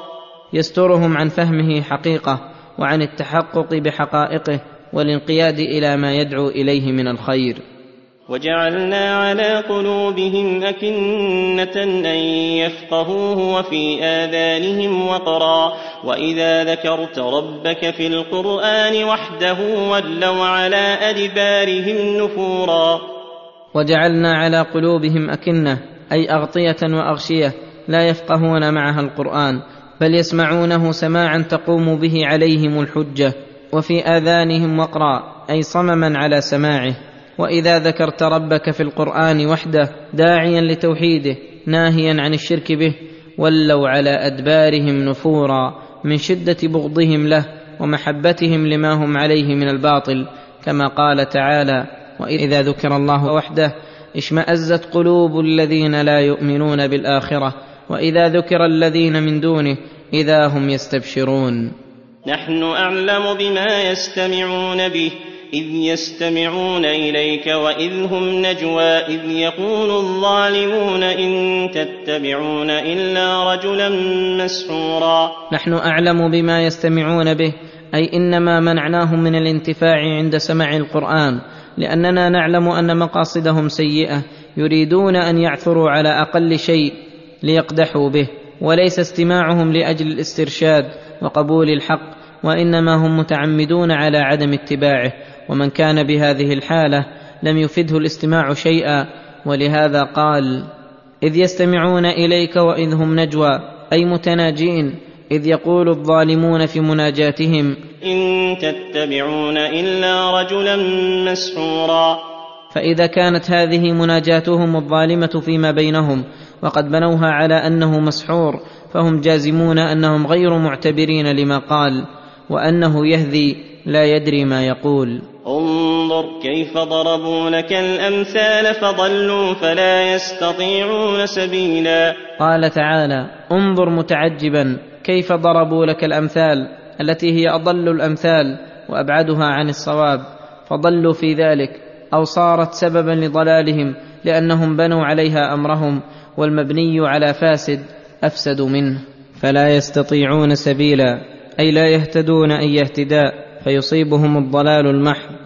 يسترهم عن فهمه حقيقة وعن التحقق بحقائقه والانقياد إلى ما يدعو إليه من الخير. وجعلنا على قلوبهم أكنة أن يفقهوه وفي آذانهم وقرا. وإذا ذكرت ربك في القرآن وحده ولوا على أدبارهم نفورا. وجعلنا على قلوبهم أكنة أي أغطية وأغشية لا يفقهون معها القرآن بل يسمعونه سماعا تقوم به عليهم الحجة وفي آذانهم وقرا أي صمما على سماعه. وإذا ذكرت ربك في القرآن وحده داعيا لتوحيده ناهيا عن الشرك به ولوا على أدبارهم نفورا من شدة بغضهم له ومحبتهم لما هم عليه من الباطل كما قال تعالى وإذا ذكر الله وحده اشمأزت قلوب الذين لا يؤمنون بالآخرة وإذا ذكر الذين من دونه إذا هم يستبشرون. نحن أعلم بما يستمعون به إذ يستمعون إليك وإذ هم نجوى إذ يقول الظالمون إن تتبعون إلا رجلا مسحورا. نحن أعلم بما يستمعون به أي إنما منعناهم من الانتفاع عند سماع القرآن لأننا نعلم أن مقاصدهم سيئة يريدون أن يعثروا على أقل شيء ليقدحوا به وليس استماعهم لأجل الاسترشاد وقبول الحق وإنما هم متعمدون على عدم اتباعه. ومن كان بهذه الحالة لم يفده الاستماع شيئا ولهذا قال إذ يستمعون إليك وإذ هم نجوى أي متناجين إذ يقول الظالمون في مناجاتهم إن تتبعون إلا رجلا مسحورا. فإذا كانت هذه مناجاتهم الظالمة فيما بينهم وقد بنوها على أنه مسحور فهم جازمون أنهم غير معتبرين لما قال وأنه يهذي لا يدري ما يقول. انظر كيف ضربوا لك الأمثال فضلوا فلا يستطيعون سبيلا. قال تعالى انظر متعجبا كيف ضربوا لك الأمثال التي هي أضل الأمثال وأبعدها عن الصواب. فضلوا في ذلك أو صارت سببا لضلالهم لأنهم بنوا عليها أمرهم والمبني على فاسد أفسد منه. فلا يستطيعون سبيلا أي لا يهتدون اي اهتداء فيصيبهم الضلال المحض.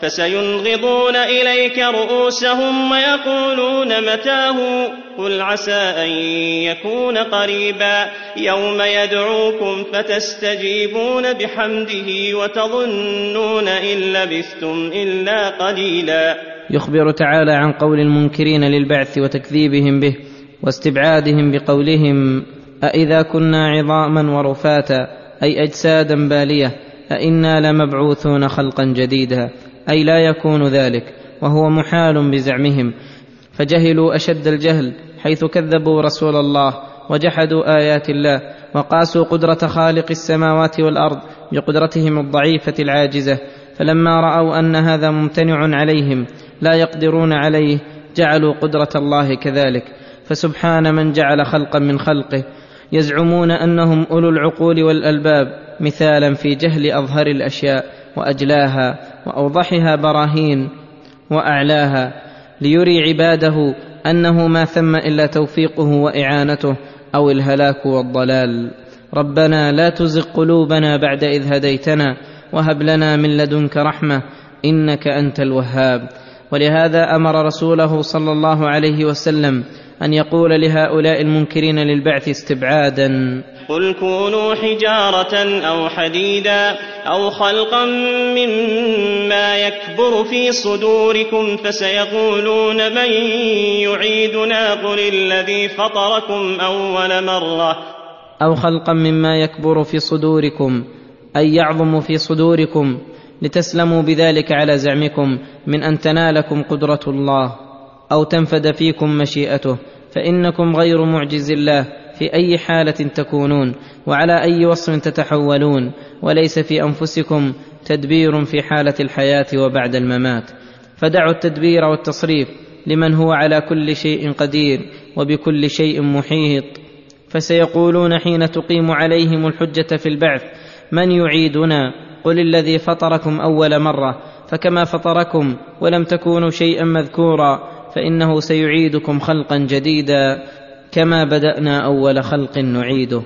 فسينغضون إليك رؤوسهم ويقولون متاه قل عسى أن يكون قريبا يوم يدعوكم فتستجيبون بحمده وتظنون إن لبثتم إلا قليلا. يخبر تعالى عن قول المنكرين للبعث وتكذيبهم به واستبعادهم بقولهم أإذا كنا عظاما ورفاتا أي أجسادا بالية أإنا لمبعوثون خلقا جديدا. أي لا يكون ذلك وهو محال بزعمهم. فجهلوا أشد الجهل حيث كذبوا رسول الله وجحدوا آيات الله وقاسوا قدرة خالق السماوات والأرض بقدرتهم الضعيفة العاجزة. فلما رأوا أن هذا ممتنع عليهم لا يقدرون عليه جعلوا قدرة الله كذلك. فسبحان من جعل خلقا من خلقه. يزعمون أنهم أولو العقول والألباب مثالا في جهل أظهر الأشياء وأجلاها وأوضحها براهين وأعلاها ليري عباده أنه ما ثم إلا توفيقه وإعانته أو الهلاك والضلال. ربنا لا تزغ قلوبنا بعد إذ هديتنا وهب لنا من لدنك رحمة إنك أنت الوهاب. ولهذا أمر رسوله صلى الله عليه وسلم أن يقول لهؤلاء المنكرين للبعث استبعادا. قل كونوا حجارة أو حديدا أو خلقا مما يكبر في صدوركم فسيقولون من يعيدنا؟ قل الذي فطركم أول مرة. أو خلقا مما يكبر في صدوركم أي يعظم في صدوركم لتسلموا بذلك على زعمكم من أن تنالكم قدرة الله. أو تنفد فيكم مشيئته فإنكم غير معجز الله في أي حالة تكونون وعلى أي وصف تتحولون وليس في أنفسكم تدبير في حالة الحياة وبعد الممات. فدعوا التدبير والتصريف لمن هو على كل شيء قدير وبكل شيء محيط. فسيقولون حين تقيم عليهم الحجة في البعث من يعيدنا؟ قل الذي فطركم أول مرة فكما فطركم ولم تكونوا شيئا مذكورا. فإنه سيعيدكم خلقا جديدا كما بدأنا أول خلق نعيده.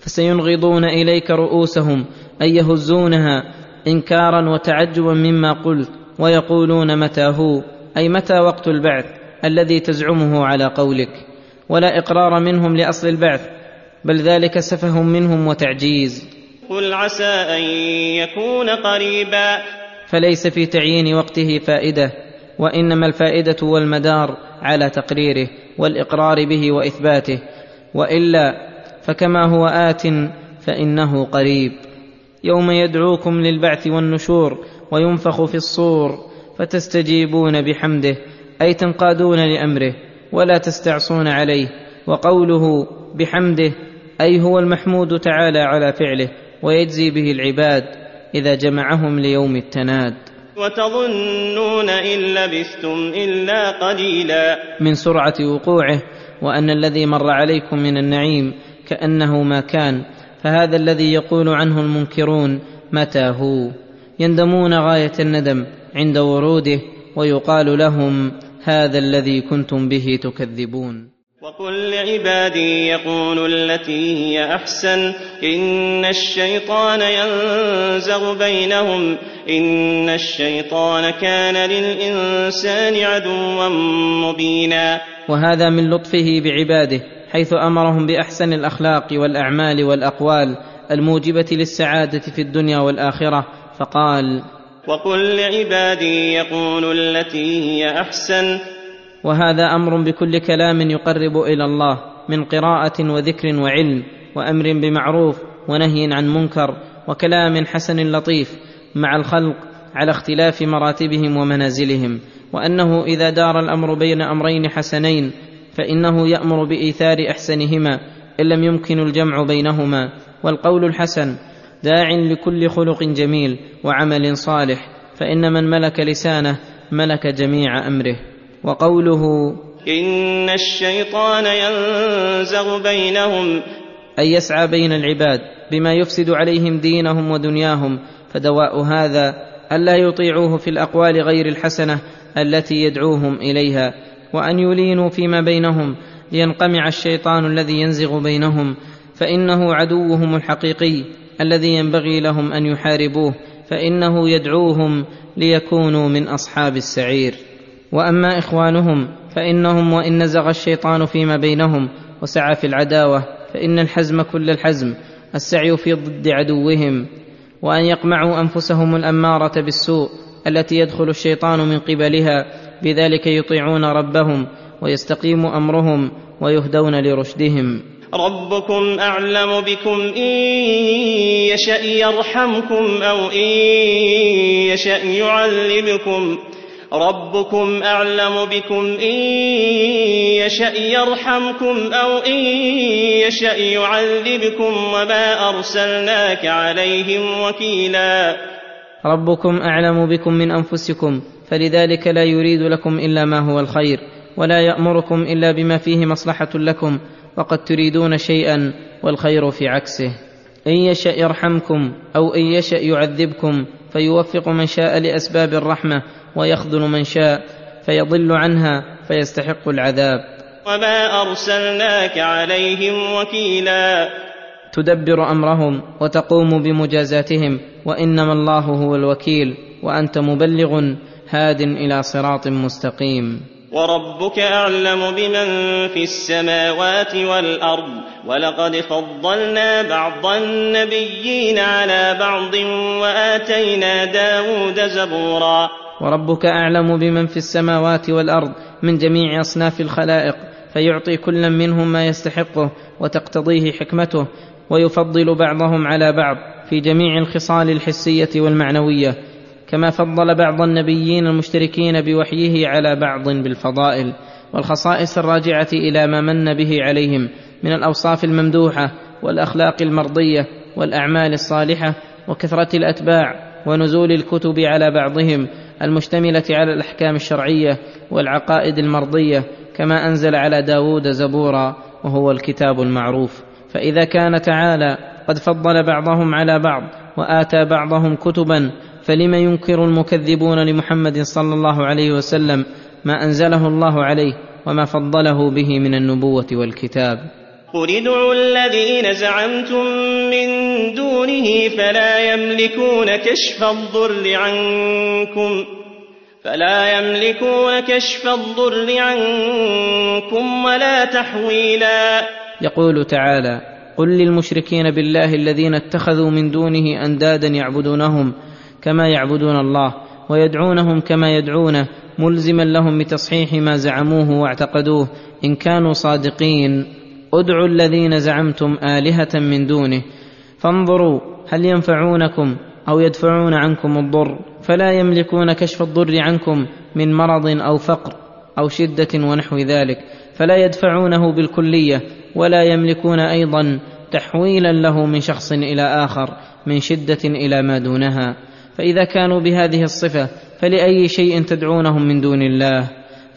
فسينغضون إليك رؤوسهم اي يهزونها إنكارا وتعجبا مما قلت ويقولون متى هو؟ أي متى وقت البعث الذي تزعمه على قولك؟ ولا إقرار منهم لأصل البعث بل ذلك سفه منهم وتعجيز. قل عسى أن يكون قريبا. فليس في تعيين وقته فائدة. وإنما الفائدة والمدار على تقريره والإقرار به وإثباته وإلا فكما هو آت فإنه قريب. يوم يدعوكم للبعث والنشور وينفخ في الصور فتستجيبون بحمده أي تنقادون لأمره ولا تستعصون عليه وقوله بحمده أي هو المحمود تعالى على فعله ويجزي به العباد إذا جمعهم ليوم التناد. وتظنون إن لبثتم إلا قليلا. من سرعة وقوعه وأن الذي مر عليكم من النعيم كأنه ما كان فهذا الذي يقول عنه المنكرون متى هو؟ يندمون غاية الندم عند وروده ويقال لهم هذا الذي كنتم به تكذبون. وقل لعبادي يقولوا التي هي أحسن إن الشيطان ينزغ بينهم إن الشيطان كان للإنسان عدوا مبينا. وهذا من لطفه بعباده حيث أمرهم بأحسن الأخلاق والأعمال والأقوال الموجبة للسعادة في الدنيا والآخرة فقال وقل لعبادي يقولوا التي هي أحسن وهذا أمر بكل كلام يقرب إلى الله من قراءة وذكر وعلم وأمر بمعروف ونهي عن منكر وكلام حسن لطيف مع الخلق على اختلاف مراتبهم ومنازلهم وأنه إذا دار الأمر بين أمرين حسنين فإنه يأمر بإيثار أحسنهما إن لم يمكن الجمع بينهما والقول الحسن داع لكل خلق جميل وعمل صالح فإن من ملك لسانه ملك جميع أمره. وقوله إن الشيطان ينزغ بينهم. أي يسعى بين العباد بما يفسد عليهم دينهم ودنياهم فدواء هذا ألا يطيعوه في الأقوال غير الحسنة التي يدعوهم إليها. وأن يلينوا فيما بينهم لينقمع الشيطان الذي ينزغ بينهم فإنه عدوهم الحقيقي الذي ينبغي لهم أن يحاربوه فإنه يدعوهم ليكونوا من أصحاب السعير. وأما إخوانهم فإنهم وإن نزغ الشيطان فيما بينهم وسعى في العداوة فإن الحزم كل الحزم السعي في ضد عدوهم وأن يقمعوا أنفسهم الأمارة بالسوء التي يدخل الشيطان من قبلها بذلك يطيعون ربهم ويستقيم أمرهم ويهدون لرشدهم. ربكم أعلم بكم إن يشأ يرحمكم أو إن يشأ يعذبكم ربكم اعلم بكم ان يشا يرحمكم أو ان يشا يعذبكم وما ارسلناك عليهم وكيلا. ربكم اعلم بكم من انفسكم فلذلك لا يريد لكم الا ما هو الخير ولا يامركم الا بما فيه مصلحه لكم وقد تريدون شيئا والخير في عكسه. ان يشا يرحمكم أو ان يشا يعذبكم فيوفق من شاء لأسباب الرحمة ويخذل من شاء فيضل عنها فيستحق العذاب. وما أرسلناك عليهم وكيلا. تدبر أمرهم وتقوم بمجازاتهم وإنما الله هو الوكيل وأنت مبلغ هاد إلى صراط مستقيم. وربك أعلم بمن في السماوات والأرض ولقد فضلنا بعض النبيين على بعض وآتينا داود زبورا. وربك أعلم بمن في السماوات والأرض من جميع أصناف الخلائق فيعطي كلا منهم ما يستحقه وتقتضيه حكمته ويفضل بعضهم على بعض في جميع الخصال الحسية والمعنوية. كما فضل بعض النبيين المشتركين بوحيه على بعض بالفضائل والخصائص الراجعة إلى ما من به عليهم من الأوصاف الممدوحة والأخلاق المرضية والأعمال الصالحة وكثرة الأتباع ونزول الكتب على بعضهم المشتملة على الأحكام الشرعية والعقائد المرضية كما أنزل على داود زبورا وهو الكتاب المعروف. فإذا كان تعالى قد فضل بعضهم على بعض وآتى بعضهم كتبا فلم ينكر المكذبون لمحمد صلى الله عليه وسلم ما أنزله الله عليه وما فضله به من النبوة والكتاب. قل ادعوا الذين زعمتم من دونه فلا يملكون كشف الضر عنكم فلا يملكون كشف الضر عنكم ولا تحويلا. يقول تعالى قل للمشركين بالله الذين اتخذوا من دونه أندادا يعبدونهم كما يعبدون الله ويدعونهم كما يدعونه ملزما لهم بتصحيح ما زعموه واعتقدوه إن كانوا صادقين. ادعوا الذين زعمتم آلهة من دونه. فانظروا هل ينفعونكم أو يدفعون عنكم الضر. فلا يملكون كشف الضر عنكم من مرض أو فقر أو شدة ونحو ذلك. فلا يدفعونه بالكلية ولا يملكون أيضا تحويلا له من شخص إلى آخر من شدة إلى ما دونها. فإذا كانوا بهذه الصفة فلأي شيء تدعونهم من دون الله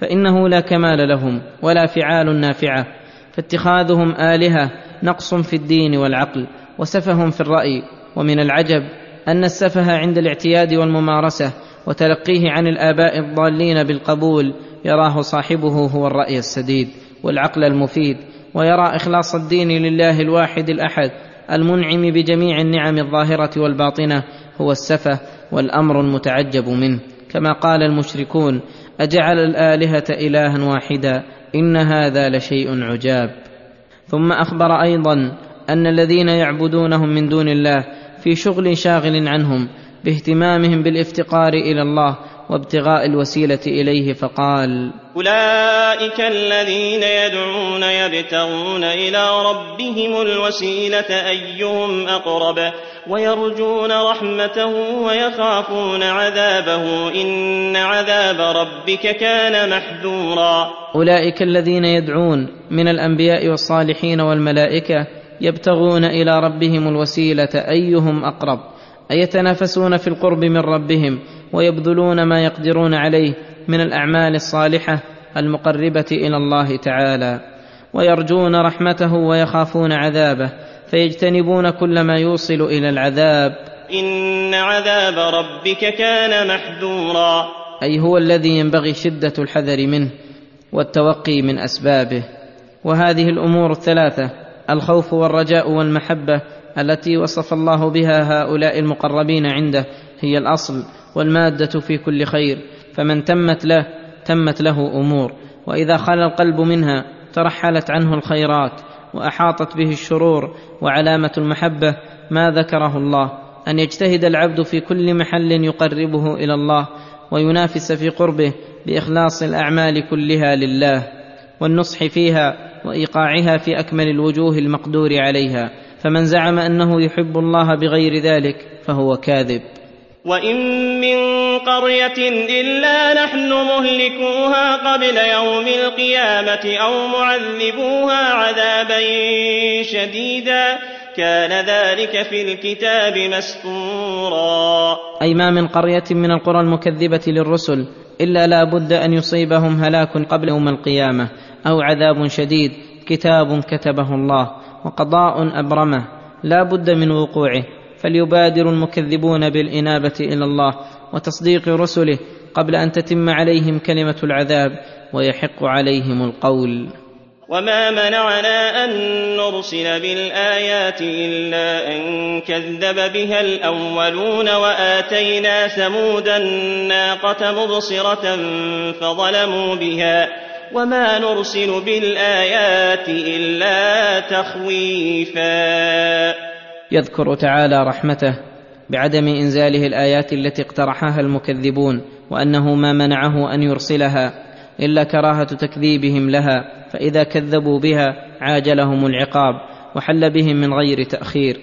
فإنه لا كمال لهم ولا فعال نافعة فاتخاذهم آلهة نقص في الدين والعقل وسفه في الرأي ومن العجب أن السفه عند الاعتياد والممارسة وتلقيه عن الآباء الضالين بالقبول يراه صاحبه هو الرأي السديد والعقل المفيد ويرى إخلاص الدين لله الواحد الأحد المنعم بجميع النعم الظاهرة والباطنة هو السفه والامر المتعجب منه كما قال المشركون أجعل الآلهة إلها واحدا إن هذا لشيء عجاب. ثم أخبر أيضا أن الذين يعبدونهم من دون الله في شغل شاغل عنهم باهتمامهم بالافتقار إلى الله وابتغاء الوسيلة إليه فقال أولئك الذين يدعون يبتغون إلى ربهم الوسيلة أيهم أقرب ويرجون رحمته ويخافون عذابه إن عذاب ربك كان محذورا. أولئك الذين يدعون من الأنبياء والصالحين والملائكة يبتغون إلى ربهم الوسيلة أيهم أقرب. اي يتنافسون في القرب من ربهم ويبذلون ما يقدرون عليه من الأعمال الصالحة المقربة إلى الله تعالى ويرجون رحمته ويخافون عذابه فيجتنبون كل ما يوصل إلى العذاب. إن عذاب ربك كان محذورا. أي هو الذي ينبغي شدة الحذر منه والتوقي من أسبابه. وهذه الأمور الثلاثة الخوف والرجاء والمحبة التي وصف الله بها هؤلاء المقربين عنده هي الأصل والمادة في كل خير فمن تمت له تمت له أمور. وإذا خلا القلب منها ترحلت عنه الخيرات وأحاطت به الشرور وعلامة المحبة ما ذكره الله. أن يجتهد العبد في كل محل يقربه إلى الله وينافس في قربه بإخلاص الأعمال كلها لله والنصح فيها وإيقاعها في أكمل الوجوه المقدور عليها. فمن زعم أنه يحب الله بغير ذلك فهو كاذب. وإن من قرية إلا نحن مهلكوها قبل يوم القيامة أو معذبوها عذابا شديدا كان ذلك في الكتاب مسطورا. أي ما من قرية من القرى المكذبة للرسل إلا لا بد أن يصيبهم هلاك قبل يوم القيامة أو عذاب شديد كتاب كتبه الله. وقضاء أبرمه لا بد من وقوعه فليبادر المكذبون بالإنابة إلى الله وتصديق رسله قبل أن تتم عليهم كلمة العذاب ويحق عليهم القول. وما منعنا أن نرسل بالآيات إلا أن كذب بها الأولون وآتينا ثمود الناقة مبصرة فظلموا بها وما نرسل بالايات الا تخويفا. يذكر تعالى رحمته بعدم إنزاله الآيات التي اقترحها المكذبون وأنه ما منعه أن يرسلها إلا كراهة تكذيبهم لها فإذا كذبوا بها عاجلهم العقاب وحل بهم من غير تأخير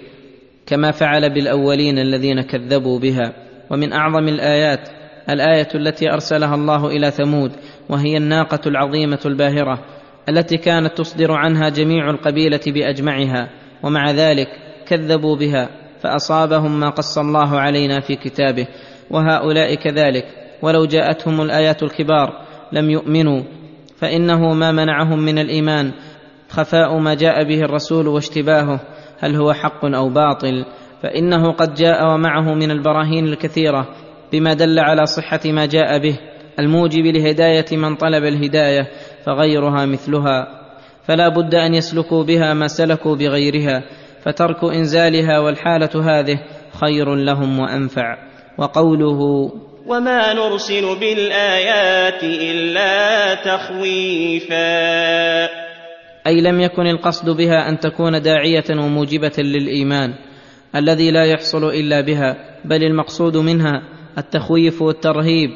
كما فعل بالأولين الذين كذبوا بها. ومن أعظم الآيات الآية التي أرسلها الله إلى ثمود وهي الناقة العظيمة الباهرة التي كانت تصدر عنها جميع القبيلة بأجمعها ومع ذلك كذبوا بها فأصابهم ما قص الله علينا في كتابه وهؤلاء كذلك ولو جاءتهم الآيات الكبار لم يؤمنوا فإنه ما منعهم من الإيمان خفاء ما جاء به الرسول واشتباهه هل هو حق أو باطل؟ فإنه قد جاء ومعه من البراهين الكثيرة بما دل على صحة ما جاء به الموجب لهداية من طلب الهداية فغيرها مثلها. فلا بد أن يسلكوا بها ما سلكوا بغيرها فترك إنزالها والحالة هذه خير لهم وأنفع. وقوله وما نرسل بالآيات إلا تخويفا. أي لم يكن القصد بها أن تكون داعية وموجبة للإيمان الذي لا يحصل إلا بها بل المقصود منها التخويف والترهيب.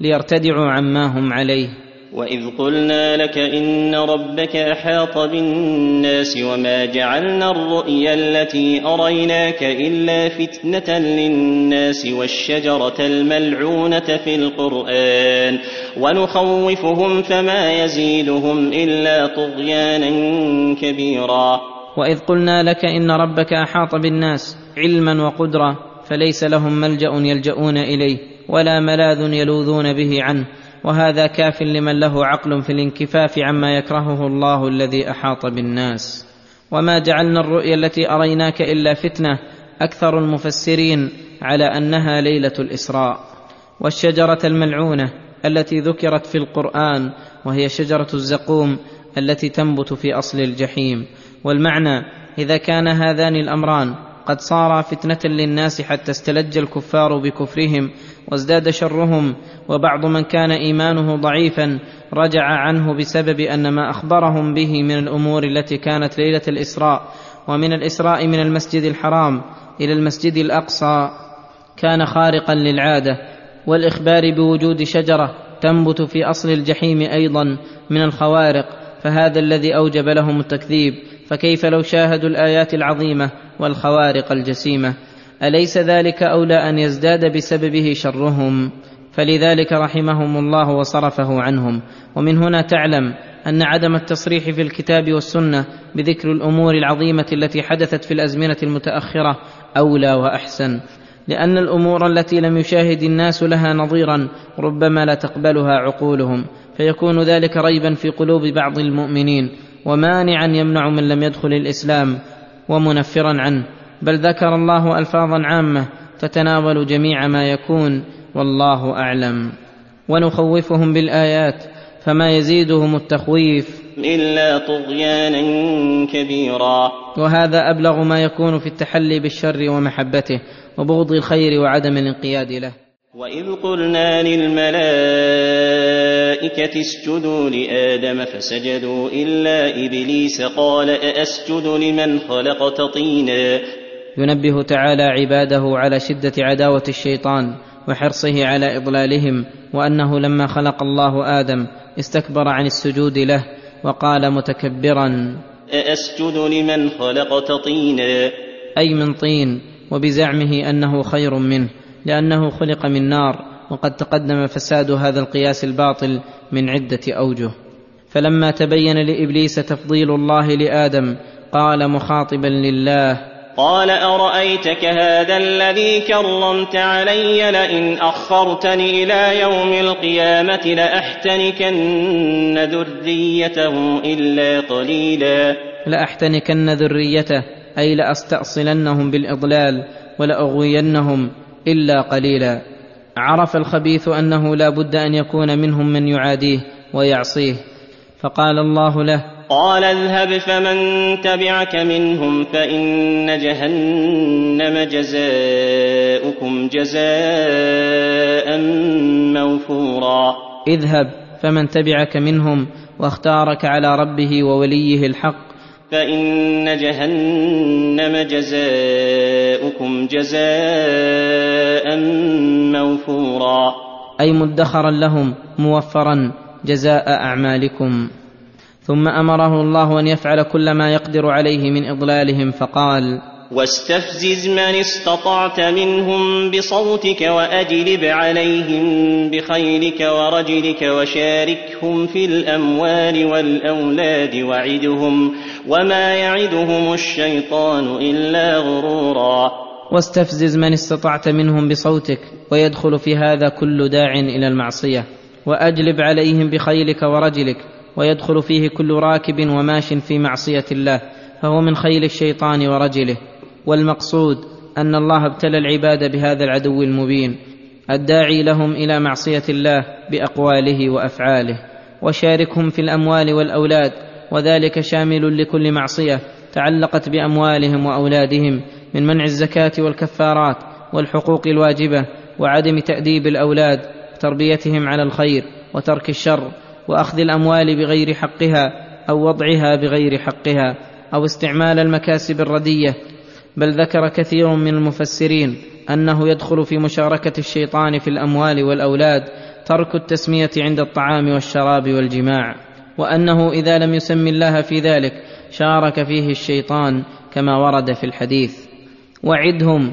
ليرتدعوا عما هم عليه. وإذ قلنا لك إن ربك أحاط بالناس وما جعلنا الرؤيا التي أريناك إلا فتنة للناس والشجرة الملعونة في القرآن ونخوفهم فما يزيدهم إلا طغيانا كبيرا. وإذ قلنا لك إن ربك أحاط بالناس علما وقدره فليس لهم ملجأ يلجؤون إليه. ولا ملاذ يلوذون به عنه. وهذا كاف لمن له عقل في الانكفاف عما يكرهه الله الذي أحاط بالناس. وما جعلنا الرؤيا التي أريناك إلا فتنة أكثر المفسرين على أنها ليلة الإسراء. والشجرة الملعونة التي ذكرت في القرآن وهي شجرة الزقوم التي تنبت في أصل الجحيم. والمعنى إذا كان هذان الأمران قد صارا فتنة للناس حتى استلج الكفار بكفرهم وازداد شرهم وبعض من كان إيمانه ضعيفا رجع عنه بسبب أن ما أخبرهم به من الأمور التي كانت ليلة الإسراء ومن الإسراء من المسجد الحرام إلى المسجد الأقصى كان خارقا للعادة والإخبار بوجود شجرة تنبت في أصل الجحيم أيضا من الخوارق فهذا الذي أوجب لهم التكذيب فكيف لو شاهدوا الآيات العظيمة والخوارق الجسيمة؟ أليس ذلك اولى أن يزداد بسببه شرهم؟ فلذلك رحمهم الله وصرفه عنهم. ومن هنا تعلم أن عدم التصريح في الكتاب والسنة بذكر الأمور العظيمة التي حدثت في الأزمنة المتأخرة أولى وأحسن. لأن الأمور التي لم يشاهد الناس لها نظيرا ربما لا تقبلها عقولهم. فيكون ذلك ريبا في قلوب بعض المؤمنين. ومانعا يمنع من لم يدخل الإسلام. ومنفرا عنه. بل ذكر الله ألفاظا عامة تتناول جميع ما يكون والله أعلم. ونخوفهم بالآيات فما يزيدهم التخويف إلا طغيانا كبيرا. وهذا أبلغ ما يكون في التحلي بالشر ومحبته وبغض الخير وعدم الانقياد له. وإذ قلنا للملائكة اسجدوا لآدم فسجدوا إلا إبليس قال أأسجد لمن خلقت طينا ينبه تعالى عباده على شدة عداوة الشيطان وحرصه على إضلالهم وأنه لما خلق الله آدم استكبر عن السجود له وقال متكبرا. أأسجد لمن خلقت طينا. أي من طين وبزعمه أنه خير منه لأنه خلق من نار وقد تقدم فساد هذا القياس الباطل من عدة أوجه. فلما تبين لإبليس تفضيل الله لآدم قال مخاطبا لله قال أرأيتك هذا الذي كرمت علي لئن أخرتني إلى يوم القيامة لأحتنكن ذريته إلا قليلا. لأحتنكن ذريته أي لأستأصلنهم بالإضلال ولأغوينهم إلا قليلا. عرف الخبيث أنه لا بد أن يكون منهم من يعاديه ويعصيه. فقال الله له قال اذهب فمن تبعك منهم فإن جهنم جزاؤكم جزاء موفورا. اذهب فمن تبعك منهم واختارك على ربه ووليه الحق. فإن جهنم جزاؤكم جزاء موفورا. أي مدخرا لهم موفرا جزاء أعمالكم. ثم أمره الله أن يفعل كل ما يقدر عليه من إضلالهم فقال واستفزز من استطعت منهم بصوتك وأجلب عليهم بخيلك ورجلك وشاركهم في الأموال والأولاد وعدهم وما يعدهم الشيطان إلا غرورا. واستفزز من استطعت منهم بصوتك ويدخل في هذا كل داع إلى المعصية وأجلب عليهم بخيلك ورجلك ويدخل فيه كل راكب وماش في معصية الله فهو من خيل الشيطان ورجله. والمقصود أن الله ابتلى العباد بهذا العدو المبين الداعي لهم إلى معصية الله بأقواله وأفعاله وشاركهم في الأموال والأولاد وذلك شامل لكل معصية تعلقت بأموالهم وأولادهم من منع الزكاة والكفارات والحقوق الواجبة وعدم تأديب الأولاد تربيتهم على الخير وترك الشر. وأخذ الأموال بغير حقها أو وضعها بغير حقها أو استعمال المكاسب الردية. بل ذكر كثير من المفسرين أنه يدخل في مشاركة الشيطان في الأموال والأولاد ترك التسمية عند الطعام والشراب والجماع وأنه إذا لم يسم الله في ذلك شارك فيه الشيطان كما ورد في الحديث. وعدهم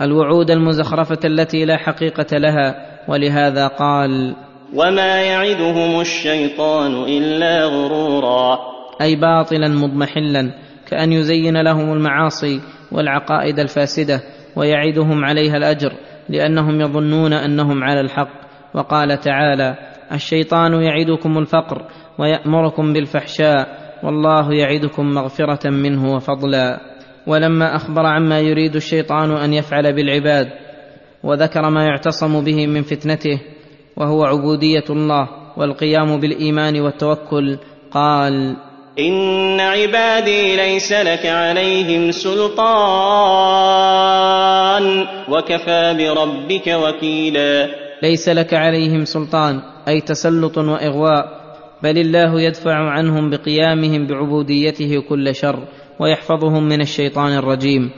الوعود المزخرفة التي لا حقيقة لها ولهذا قال وما يعدهم الشيطان الا غرورا. أي باطلا مضمحلا كأن يزين لهم المعاصي والعقائد الفاسدة ويعدهم عليها الأجر لأنهم يظنون أنهم على الحق. وقال تعالى الشيطان يعدكم الفقر ويأمركم بالفحشاء والله يعدكم مغفرة منه وفضلا. ولما أخبر عما يريد الشيطان أن يفعل بالعباد وذكر ما يعتصم به من فتنته وهو عبودية الله والقيام بالإيمان والتوكل. قال إن عبادي ليس لك عليهم سلطان وكفى بربك وكيلا. ليس لك عليهم سلطان أي تسلط وإغواء بل الله يدفع عنهم بقيامهم بعبوديته كل شر ويحفظهم من الشيطان الرجيم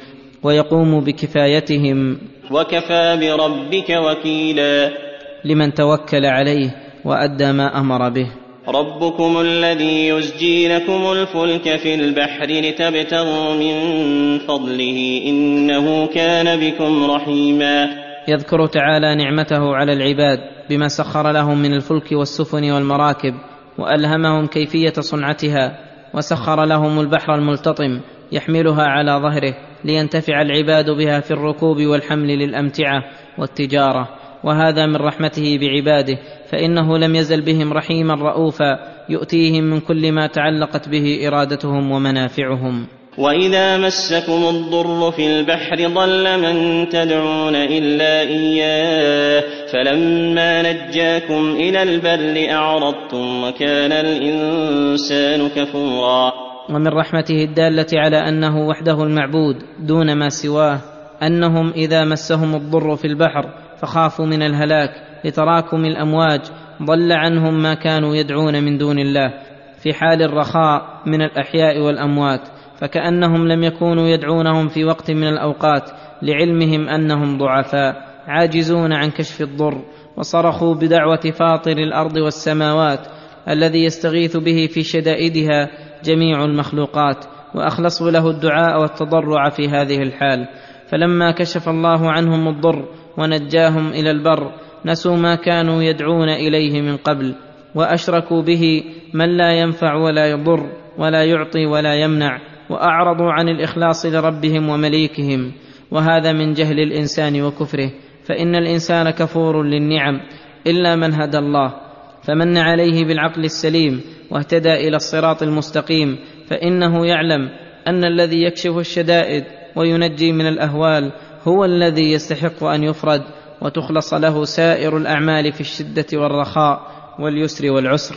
ويقوم بكفايتهم. وكفى بربك وكيلا. لمن توكل عليه وأدى ما أمر به. ربكم الذي يزجي لكم الفلك في البحر لتبتغوا من فضله إنه كان بكم رحيما. يذكر تعالى نعمته على العباد بما سخر لهم من الفلك والسفن والمراكب وألهمهم كيفية صنعتها وسخر لهم البحر الملتطم يحملها على ظهره لينتفع العباد بها في الركوب والحمل للأمتعة والتجارة. وهذا من رحمته بعباده فإنه لم يزل بهم رحيما رؤوفا يؤتيهم من كل ما تعلقت به إرادتهم ومنافعهم. وإذا مسكم الضر في البحر ضل من تدعون إلا إياه فلما نجاكم إلى البر أعرضتم وكان الإنسان كفورا. ومن رحمته الدالة على أنه وحده المعبود دون ما سواه أنهم إذا مسهم الضر في البحر فخافوا من الهلاك لتراكم الأمواج ضل عنهم ما كانوا يدعون من دون الله في حال الرخاء من الأحياء والأموات فكأنهم لم يكونوا يدعونهم في وقت من الأوقات لعلمهم أنهم ضعفاء عاجزون عن كشف الضر وصرخوا بدعوة فاطر الأرض والسماوات الذي يستغيث به في شدائدها جميع المخلوقات وأخلصوا له الدعاء والتضرع في هذه الحال. فلما كشف الله عنهم الضر ونجاهم إلى البر نسوا ما كانوا يدعون إليه من قبل وأشركوا به من لا ينفع ولا يضر ولا يعطي ولا يمنع وأعرضوا عن الإخلاص لربهم ومليكهم وهذا من جهل الإنسان وكفره فإن الإنسان كفور للنعم إلا من هدى الله فمن عليه بالعقل السليم واهتدى إلى الصراط المستقيم فإنه يعلم أن الذي يكشف الشدائد وينجي من الأهوال هو الذي يستحق أن يفرد وتخلص له سائر الأعمال في الشدة والرخاء واليسر والعسر.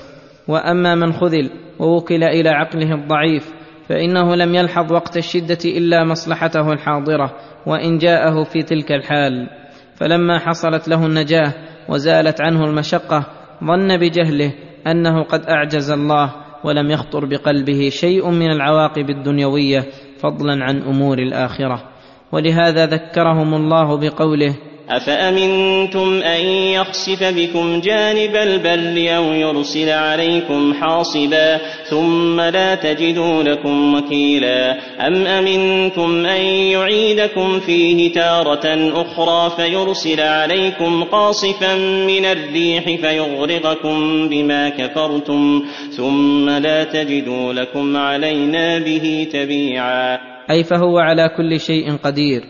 وأما من خذل ووكل إلى عقله الضعيف فإنه لم يلحظ وقت الشدة إلا مصلحته الحاضرة وإن جاءه في تلك الحال. فلما حصلت له النجاة وزالت عنه المشقة ظن بجهله أنه قد أعجز الله ولم يخطر بقلبه شيء من العواقب الدنيوية فضلا عن أمور الآخرة. ولهذا ذكرهم الله بقوله أفأمنتم أن يخسف بكم جانب البر أو يرسل عليكم حاصبا ثم لا تجدوا لكم وكيلا؟ أم أمنتم أن يعيدكم فيه تارة أخرى فيرسل عليكم قاصفا من الريح فيغرقكم بما كفرتم ثم لا تجدوا لكم علينا به تبيعا؟ أي فهو على كل شيء قدير.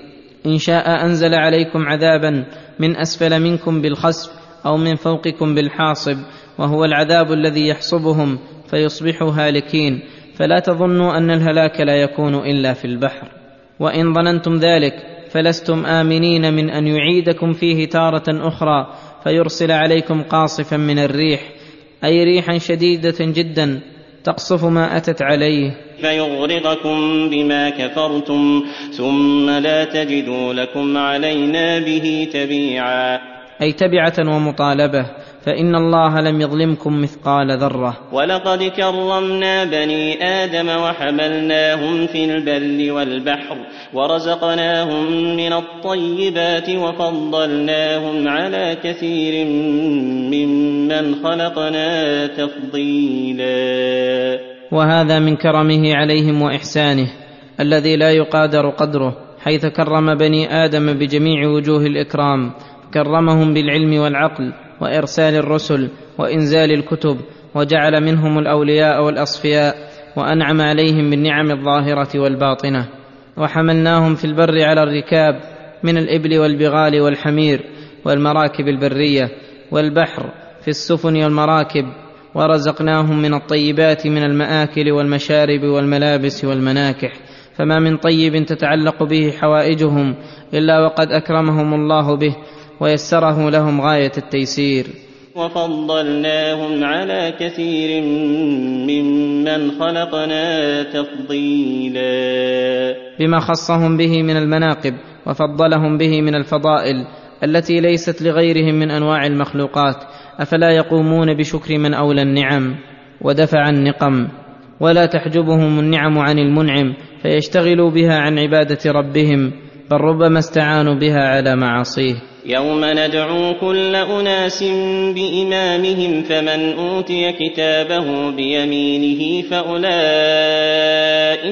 إن شاء أنزل عليكم عذابا من أسفل منكم بالخسف أو من فوقكم بالحاصب وهو العذاب الذي يحصبهم فيصبحوا هالكين. فلا تظنوا أن الهلاك لا يكون إلا في البحر. وإن ظننتم ذلك فلستم آمنين من أن يعيدكم فيه تارة أخرى فيرسل عليكم قاصفا من الريح أي ريحا شديدة جدا. تقصف ما أتت عليه. فيغرقكم بما كفرتم ثم لا تجدوا لكم علينا به تبيعا. أي تبعة ومطالبة. فإن الله لم يظلمكم مثقال ذرة. ولقد كرمنا بني آدم وحملناهم في البر والبحر ورزقناهم من الطيبات وفضلناهم على كثير ممن خلقنا تفضيلا. وهذا من كرمه عليهم وإحسانه الذي لا يقادر قدره حيث كرم بني آدم بجميع وجوه الإكرام كرمهم بالعلم والعقل وإرسال الرسل وإنزال الكتب وجعل منهم الأولياء والأصفياء وأنعم عليهم بالنعم الظاهرة والباطنة. وحملناهم في البر على الركاب من الإبل والبغال والحمير والمراكب البرية والبحر في السفن والمراكب ورزقناهم من الطيبات من المآكل والمشارب والملابس والمناكح. فما من طيب تتعلق به حوائجهم إلا وقد أكرمهم الله به ويسره لهم غاية التيسير. وفضلناهم على كثير ممن خلقنا تفضيلا. بما خصهم به من المناقب وفضلهم به من الفضائل التي ليست لغيرهم من أنواع المخلوقات أفلا يقومون بشكر من أولى النعم ودفع النقم؟ ولا تحجبهم النعم عن المنعم فيشتغلوا بها عن عبادة ربهم بل ربما استعانوا بها على معاصيه. يوم ندعو كل أناس بإمامهم فمن أوتي كتابه بيمينه فأولئك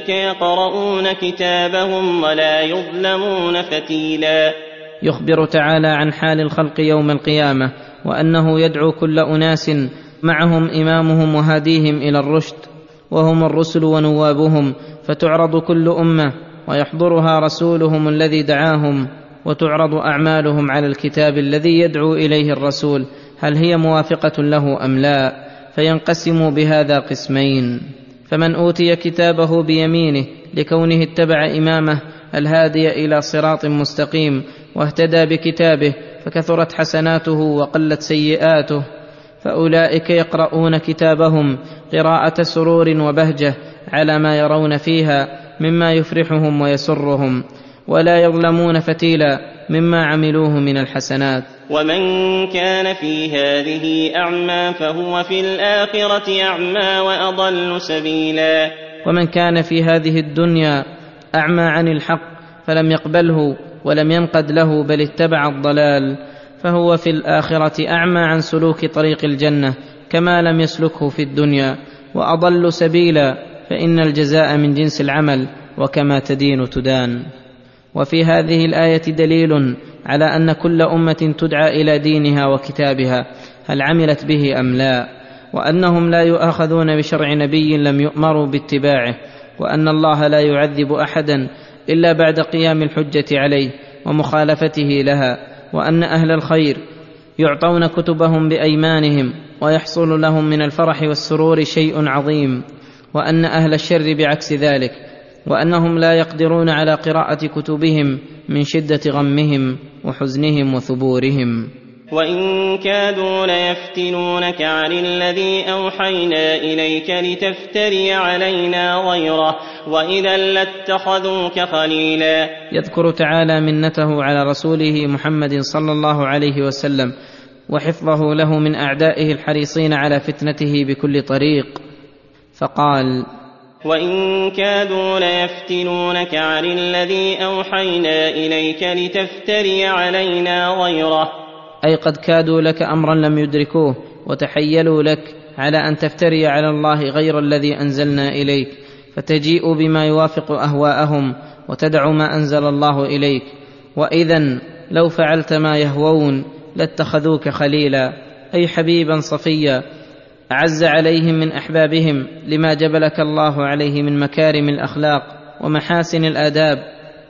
يقرؤون كتابهم ولا يظلمون فتيلا. يخبر تعالى عن حال الخلق يوم القيامة وأنه يدعو كل أناس معهم إمامهم وهاديهم إلى الرشد وهم الرسل ونوابهم فتعرض كل أمة ويحضرها رسولهم الذي دعاهم وتعرض أعمالهم على الكتاب الذي يدعو إليه الرسول هل هي موافقة له أم لا؟ فينقسم بهذا قسمين. فمن أوتي كتابه بيمينه لكونه اتبع إمامه الهادي إلى صراط مستقيم واهتدى بكتابه فكثرت حسناته وقلت سيئاته. فأولئك يقرؤون كتابهم قراءة سرور وبهجة على ما يرون فيها مما يفرحهم ويسرهم. ولا يظلمون فتيلا مما عملوه من الحسنات. ومن كان في هذه أعمى فهو في الآخرة أعمى وأضل سبيلا. ومن كان في هذه الدنيا أعمى عن الحق فلم يقبله ولم ينقد له بل اتبع الضلال فهو في الآخرة أعمى عن سلوك طريق الجنة كما لم يسلكه في الدنيا وأضل سبيلا فإن الجزاء من جنس العمل وكما تدين تدان. وفي هذه الآية دليل على أن كل أمة تدعى إلى دينها وكتابها هل عملت به أم لا؟ وأنهم لا يؤاخذون بشرع نبي لم يؤمروا باتباعه وأن الله لا يعذب أحدا إلا بعد قيام الحجة عليه ومخالفته لها وأن أهل الخير يعطون كتبهم بأيمانهم ويحصل لهم من الفرح والسرور شيء عظيم وأن أهل الشر بعكس ذلك. وأنهم لا يقدرون على قراءة كتبهم من شدة غمهم وحزنهم وثبورهم. وإن كادوا ليفتنونك عن الذي أوحينا إليك لتفتري علينا غيره وإذا لاتخذوك خليلا. يذكر تعالى منته على رسوله محمد صلى الله عليه وسلم وحفظه له من أعدائه الحريصين على فتنته بكل طريق. فقال وان كادوا ليفتنونك عن الذي اوحينا اليك لتفتري علينا غيره. أي قد كادوا لك أمرا لم يدركوه وتحيلوا لك على أن تفتري على الله غير الذي أنزلنا إليك فتجيء بما يوافق أهواءهم وتدع ما أنزل الله إليك. واذا لو فعلت ما يهوون لاتخذوك خليلا أي حبيبا صفيا أعز عليهم من أحبابهم لما جبلك الله عليه من مكارم الأخلاق ومحاسن الآداب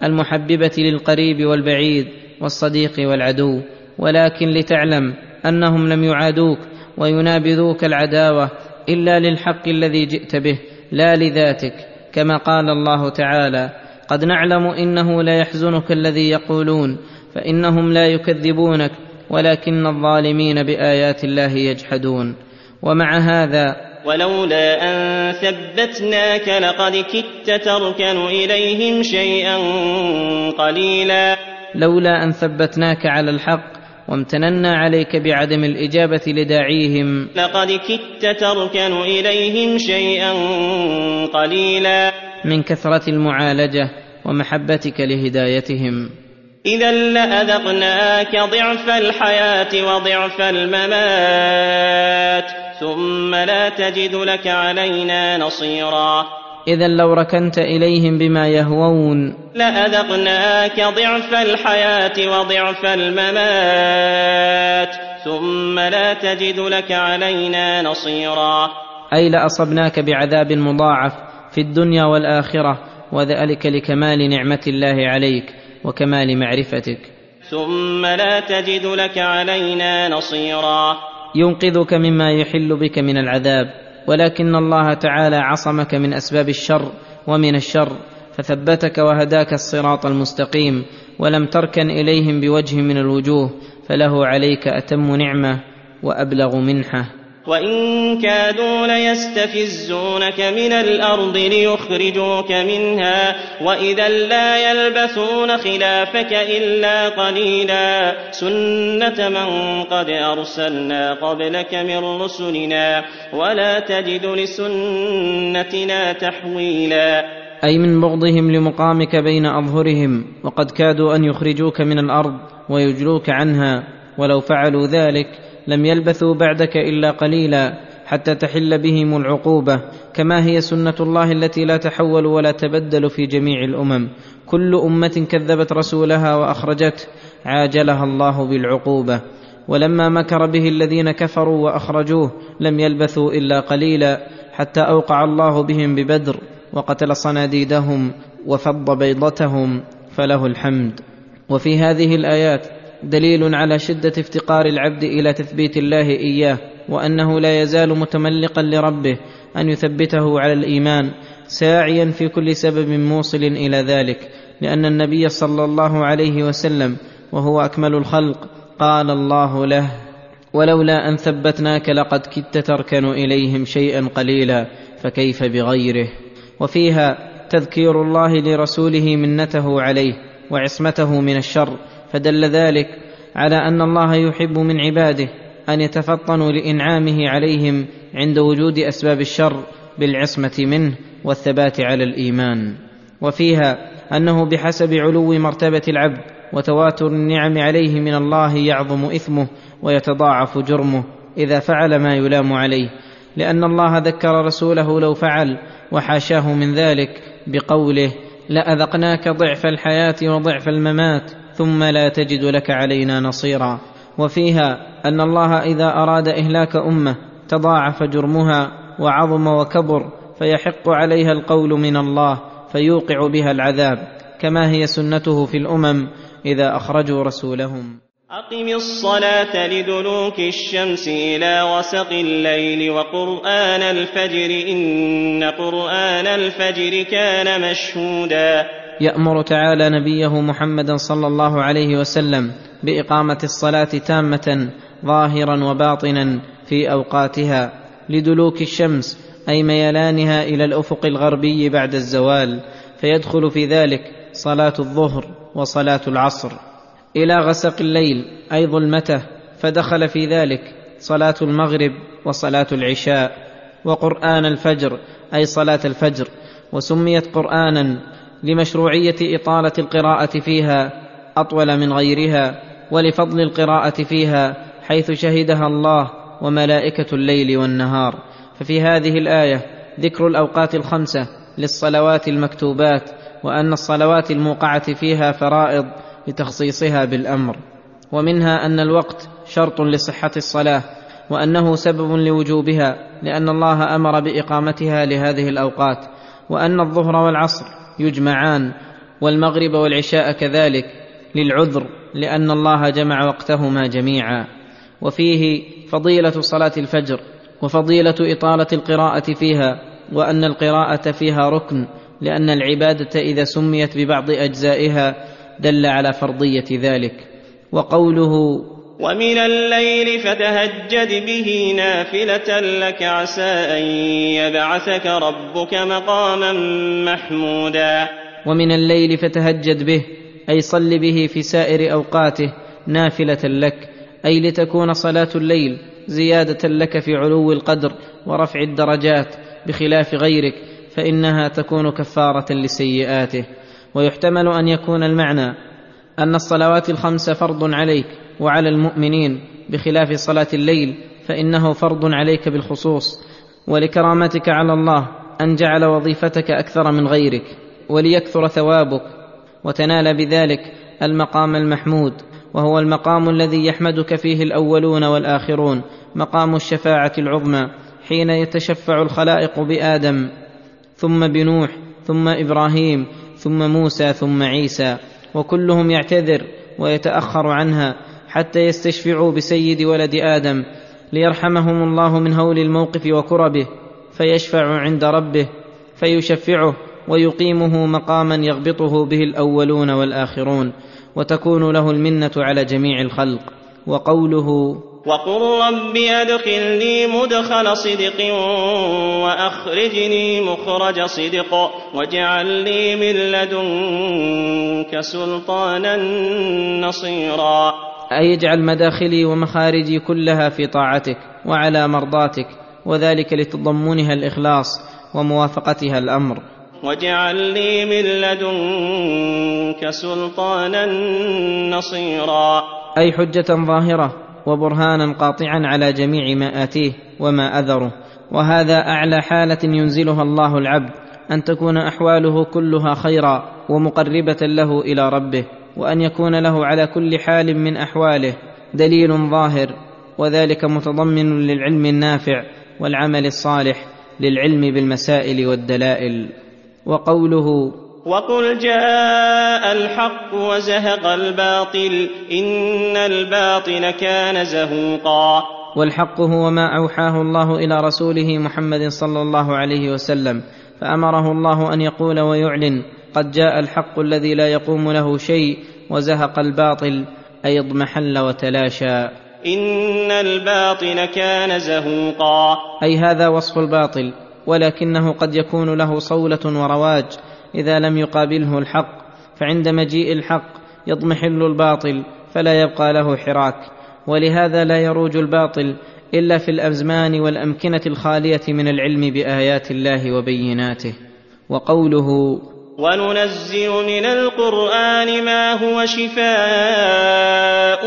المحببة للقريب والبعيد والصديق والعدو. ولكن لتعلم أنهم لم يعادوك وينابذوك العداوة إلا للحق الذي جئت به لا لذاتك. كما قال الله تعالى قد نعلم إنه ليحزنك الذي يقولون فإنهم لا يكذبونك ولكن الظالمين بآيات الله يجحدون. ومع هذا ولولا أن ثبتناك لقد كدت تركن إليهم شيئا قليلا. لولا أن ثبتناك على الحق وامتننا عليك بعدم الإجابة لداعيهم. لقد كدت تركن إليهم شيئا قليلا. من كثرة المعالجة ومحبتك لهدايتهم. إذا لأذقناك ضعف الحياة وضعف الممات ثم لا تجد لك علينا نصيرا. اذا لو ركنت إليهم بما يهوون. لأذقناك ضعف الحياة وضعف الممات ثم لا تجد لك علينا نصيرا. أي لأصبناك بعذاب مضاعف في الدنيا والآخرة وذلك لكمال نعمة الله عليك. وكمال معرفتك. ثم لا تجد لك علينا نصيرا. ينقذك مما يحل بك من العذاب ولكن الله تعالى عصمك من أسباب الشر ومن الشر فثبتك وهداك الصراط المستقيم ولم تركن إليهم بوجه من الوجوه فله عليك أتم نعمة وأبلغ منحة. وإن كادوا ليستفزونك من الأرض ليخرجوك منها وإذا لا يلبثون خلافك إلا قليلا سنة من قد أرسلنا قبلك من رسلنا ولا تجد لسنتنا تحويلا أي من بغضهم لمقامك بين أظهرهم وقد كادوا أن يخرجوك من الأرض ويجلوك عنها ولو فعلوا ذلك لم يلبثوا بعدك إلا قليلا حتى تحل بهم العقوبة كما هي سنة الله التي لا تحول ولا تبدل في جميع الأمم. كل أمة كذبت رسولها واخرجته عاجلها الله بالعقوبة. ولما مكر به الذين كفروا وأخرجوه لم يلبثوا إلا قليلا حتى أوقع الله بهم ببدر وقتل صناديدهم وفض بيضتهم فله الحمد. وفي هذه الآيات دليل على شدة افتقار العبد إلى تثبيت الله إياه وأنه لا يزال متملقا لربه أن يثبته على الإيمان ساعيا في كل سبب موصل إلى ذلك لأن النبي صلى الله عليه وسلم وهو أكمل الخلق قال الله له ولولا أن ثبتناك لقد كدت تركن إليهم شيئا قليلا فكيف بغيره؟ وفيها تذكير الله لرسوله منته عليه وعصمته من الشر فدل ذلك على أن الله يحب من عباده أن يتفطنوا لإنعامه عليهم عند وجود أسباب الشر بالعصمة منه والثبات على الإيمان. وفيها أنه بحسب علو مرتبة العبد وتواتر النعم عليه من الله يعظم إثمه ويتضاعف جرمه إذا فعل ما يلام عليه لأن الله ذكر رسوله لو فعل وحاشاه من ذلك بقوله لأذقناك ضعف الحياة وضعف الممات ثم لا تجد لك علينا نصيرا. وفيها أن الله إذا أراد إهلاك أمة تضاعف جرمها وعظم وكبر فيحق عليها القول من الله فيوقع بها العذاب كما هي سنته في الأمم إذا أخرجوا رسولهم. أقم الصلاة لدلوك الشمس إلى غسق الليل وقرآن الفجر إن قرآن الفجر كان مشهودا. يأمر تعالى نبيه محمدا صلى الله عليه وسلم بإقامة الصلاة تامة ظاهرا وباطنا في أوقاتها لدلوك الشمس أي ميلانها إلى الأفق الغربي بعد الزوال فيدخل في ذلك صلاة الظهر وصلاة العصر. إلى غسق الليل أي ظلمته فدخل في ذلك صلاة المغرب وصلاة العشاء وقرآن الفجر أي صلاة الفجر وسميت قرآنا لمشروعية إطالة القراءة فيها أطول من غيرها ولفضل القراءة فيها حيث شهدها الله وملائكة الليل والنهار. ففي هذه الآية ذكر الأوقات الخمسة للصلوات المكتوبات وأن الصلوات الموقعة فيها فرائض لتخصيصها بالأمر. ومنها أن الوقت شرط لصحة الصلاة وأنه سبب لوجوبها لأن الله أمر بإقامتها لهذه الأوقات وأن الظهر والعصر يجمعان والمغرب والعشاء كذلك للعذر لأن الله جمع وقتهما جميعا. وفيه فضيلة صلاة الفجر وفضيلة إطالة القراءة فيها وأن القراءة فيها ركن لأن العبادة إذا سميت ببعض أجزائها دل على فرضية ذلك. وقوله ومن الليل فتهجد به نافلة لك عسى أن يبعثك ربك مقاما محمودا. ومن الليل فتهجد به أي صل به في سائر أوقاته نافلة لك أي لتكون صلاة الليل زيادة لك في علو القدر ورفع الدرجات بخلاف غيرك فإنها تكون كفارة لسيئاته. ويحتمل أن يكون المعنى أن الصلوات الخمس فرض عليك وعلى المؤمنين بخلاف صلاة الليل فإنه فرض عليك بالخصوص ولكرامتك على الله أن جعل وظيفتك أكثر من غيرك وليكثر ثوابك وتنال بذلك المقام المحمود وهو المقام الذي يحمدك فيه الأولون والآخرون مقام الشفاعة العظمى حين يتشفع الخلائق بآدم ثم بنوح ثم إبراهيم ثم موسى ثم عيسى وكلهم يعتذر ويتأخر عنها حتى يستشفعوا بسيد ولد آدم ليرحمهم الله من هول الموقف وكربه فيشفع عند ربه فيشفعه ويقيمه مقاما يغبطه به الأولون والآخرون وتكون له المنة على جميع الخلق. وقوله وقل رب أدخلني مدخل صدق وأخرجني مخرج صدق واجعل لي من لدنك سلطانا نصيرا أي اجعل مداخلي ومخارجي كلها في طاعتك وعلى مرضاتك وذلك لتضمنها الإخلاص وموافقتها الأمر. واجعل لي من لدنك سلطانا نصيرا. أي حجة ظاهرة وبرهانا قاطعا على جميع ما آتيه وما أذره. وهذا أعلى حالة ينزلها الله العبد أن تكون أحواله كلها خيرا ومقربة له إلى ربه. وأن يكون له على كل حال من أحواله دليل ظاهر وذلك متضمن للعلم النافع والعمل الصالح للعلم بالمسائل والدلائل. وقوله وقل جاء الحق وزهق الباطل إن الباطل كان زهوقا. والحق هو ما أوحاه الله إلى رسوله محمد صلى الله عليه وسلم فأمره الله أن يقول ويعلن قد جاء الحق الذي لا يقوم له شيء وزهق الباطل أي اضمحل وتلاشى. إن الباطل كان زهوقا. أي هذا وصف الباطل ولكنه قد يكون له صولة ورواج إذا لم يقابله الحق. فعند مجيء الحق يضمحل الباطل فلا يبقى له حراك. ولهذا لا يروج الباطل إلا في الأزمان والأمكنة الخالية من العلم بآيات الله وبيناته. وقوله وننزل من القرآن ما هو شفاء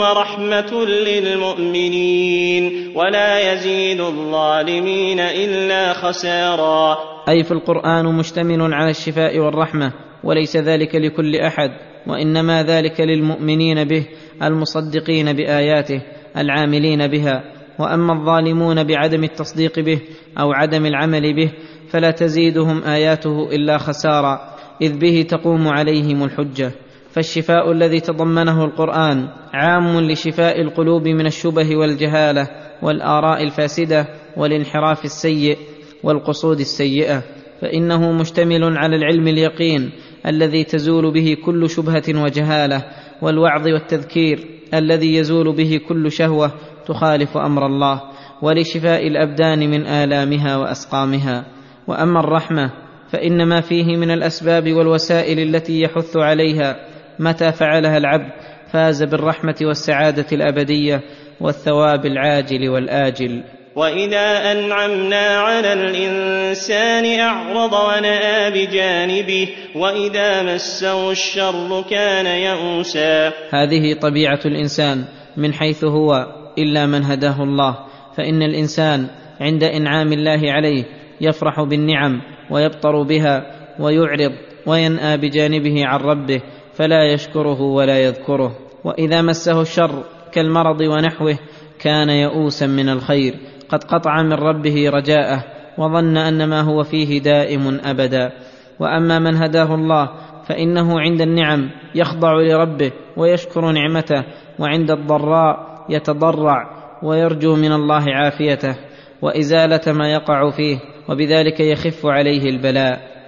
ورحمة للمؤمنين. ولا يزيد الظالمين إلا خسارا. أي في القرآن مشتمل على الشفاء والرحمة وليس ذلك لكل أحد وإنما ذلك للمؤمنين به المصدقين بآياته العاملين بها. وأما الظالمون بعدم التصديق به أو عدم العمل به فلا تزيدهم آياته إلا خسارا إذ به تقوم عليهم الحجة. فالشفاء الذي تضمنه القرآن عام لشفاء القلوب من الشبه والجهالة والآراء الفاسدة والانحراف السيء والقصود السيئة. فإنه مشتمل على العلم اليقين الذي تزول به كل شبهة وجهالة والوعظ والتذكير الذي يزول به كل شهوة تخالف أمر الله ولشفاء الأبدان من آلامها وأسقامها. وأما الرحمة فان ما فيه من الأسباب والوسائل التي يحث عليها متى فعلها العبد فاز بالرحمة والسعادة الأبدية والثواب العاجل والآجل. وإذا أنعمنا على الإنسان أعرض ونأى بجانبه وإذا مسه الشر كان يئوسا. هذه طبيعة الإنسان من حيث هو إلا من هداه الله. فإن الإنسان عند إنعام الله عليه يفرح بالنعم ويبطر بها ويعرض وينأى بجانبه عن ربه فلا يشكره ولا يذكره. وإذا مسه الشر كالمرض ونحوه كان يئوسا من الخير. قد قطع من ربه رجاءه وظن أن ما هو فيه دائم أبدا. وأما من هداه الله فإنه عند النعم يخضع لربه ويشكر نعمته وعند الضراء يتضرع ويرجو من الله عافيته. وإزالة ما يقع فيه وبذلك يخف عليه البلاء.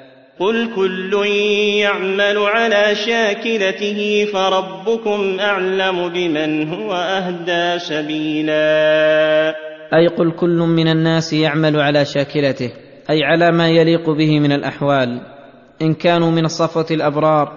قل كل يعمل على شاكلته فربكم أعلم بمن هو أهدى سبيلا. أي قل كل من الناس يعمل على شاكلته أي على ما يليق به من الاحوال. ان كانوا من الصفوه الابرار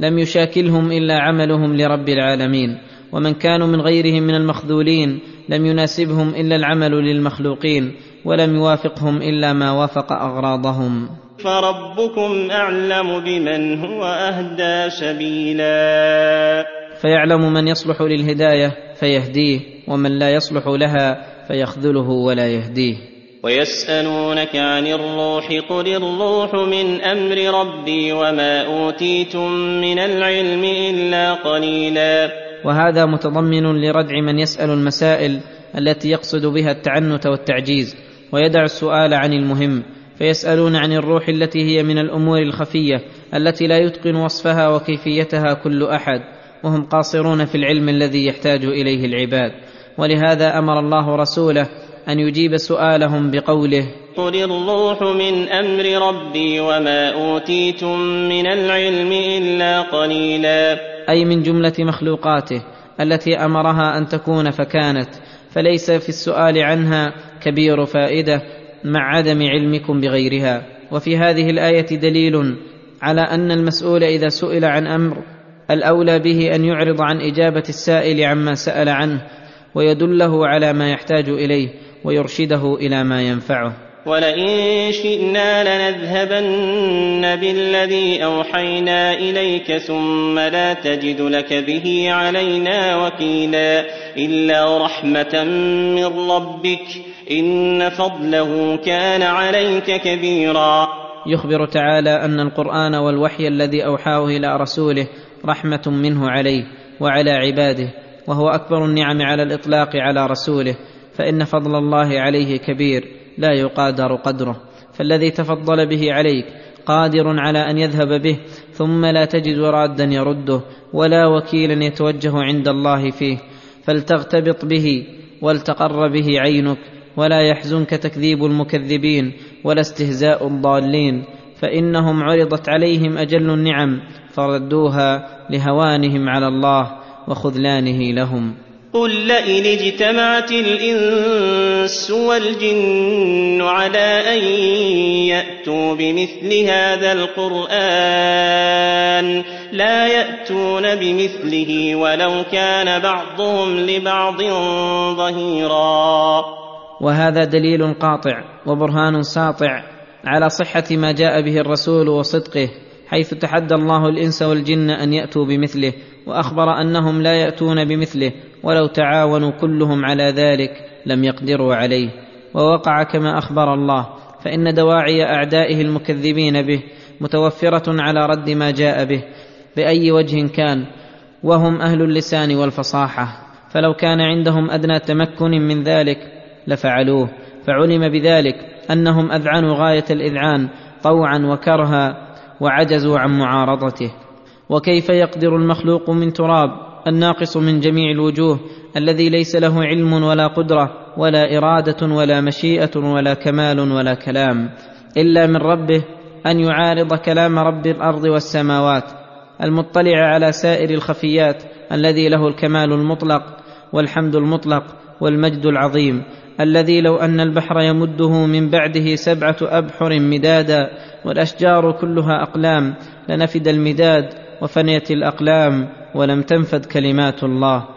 لم يشاكلهم الا عملهم لرب العالمين. ومن كانوا من غيرهم من المخذولين لم يناسبهم الا العمل للمخلوقين. ولم يوافقهم إلا ما وافق أغراضهم. فربكم اعلم بمن هو اهدى سبيلا. فيعلم من يصلح للهداية فيهديه ومن لا يصلح لها فيخذله ولا يهديه. ويسألونك عن الروح قل الروح من أمر ربي وما أوتيتم من العلم إلا قليلا. وهذا متضمن لردع من يسأل المسائل التي يقصد بها التعنت والتعجيز. ويدع السؤال عن المهم فيسألون عن الروح التي هي من الأمور الخفية التي لا يتقن وصفها وكيفيتها كل أحد وهم قاصرون في العلم الذي يحتاج إليه العباد. ولهذا أمر الله رسوله أن يجيب سؤالهم بقوله قل الروح من أمر ربي وما اوتيتم من العلم الا قليلا. أي من جملة مخلوقاته التي أمرها أن تكون فكانت. فليس في السؤال عنها كبير فائدة مع عدم علمكم بغيرها. وفي هذه الآية دليل على أن المسؤول إذا سئل عن أمر الأولى به أن يعرض عن إجابة السائل عما سأل عنه ويدله على ما يحتاج إليه ويرشده إلى ما ينفعه. ولئن شئنا لنذهبن بالذي اوحينا اليك ثم لا تجد لك به علينا وكيلا الا رحمه من ربك ان فضله كان عليك كبيرا. يخبر تعالى ان القران والوحي الذي اوحاه إلى رسوله رحمه منه عليه وعلى عباده وهو اكبر النعم على الاطلاق على رسوله فان فضل الله عليه كبير. لا يقادر قدره فالذي تفضل به عليك قادر على أن يذهب به ثم لا تجد رادا يرده ولا وكيلا يتوجه عند الله فيه فلتغتبط به ولتقر به عينك ولا يحزنك تكذيب المكذبين ولا استهزاء الضالين فإنهم عرضت عليهم أجل النعم فردوها لهوانهم على الله وخذلانه لهم. قل لئن اجتمعت الانس والجن على ان ياتوا بمثل هذا القران لا ياتون بمثله ولو كان بعضهم لبعض ظهيرا. وهذا دليل قاطع وبرهان ساطع على صحة ما جاء به الرسول وصدقه حيث تحدى الله الإنس والجن أن يأتوا بمثله وأخبر أنهم لا يأتون بمثله ولو تعاونوا كلهم على ذلك لم يقدروا عليه. ووقع كما أخبر الله فإن دواعي أعدائه المكذبين به متوفرة على رد ما جاء به بأي وجه كان وهم أهل اللسان والفصاحة. فلو كان عندهم أدنى تمكن من ذلك لفعلوه. فعلم بذلك أنهم أذعنوا غاية الإذعان طوعا وكرها وعجزوا عن معارضته. وكيف يقدر المخلوق من تراب؟ الناقص من جميع الوجوه الذي ليس له علم ولا قدرة ولا إرادة ولا مشيئة ولا كمال ولا كلام إلا من ربه أن يعارض كلام رب الأرض والسماوات المطلع على سائر الخفيات الذي له الكمال المطلق والحمد المطلق والمجد العظيم الذي لو أن البحر يمده من بعده سبعة أبحر مدادا والأشجار كلها أقلام لنفد المداد وفنيت الأقلام ولم تنفد كلمات الله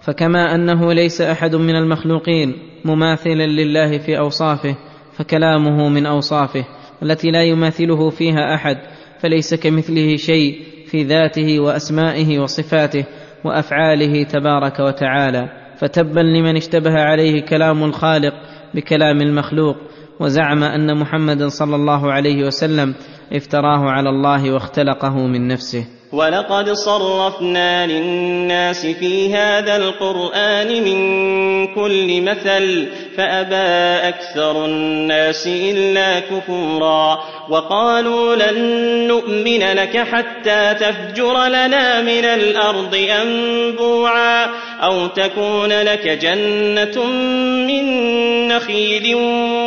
فكما أنه ليس أحد من المخلوقين مماثلا لله في أوصافه فكلامه من أوصافه التي لا يماثله فيها أحد فليس كمثله شيء في ذاته وأسمائه وصفاته وأفعاله تبارك وتعالى فتبا لمن اشتبه عليه كلام الخالق بكلام المخلوق وزعم أن محمدا صلى الله عليه وسلم افتراه على الله واختلقه من نفسه. ولقد صرفنا للناس في هذا القرآن من كل مثل فأبى أكثر الناس إلا كفورا وقالوا لن نؤمن لك حتى تفجر لنا من الأرض أنبوعا أو تكون لك جنة من نخيل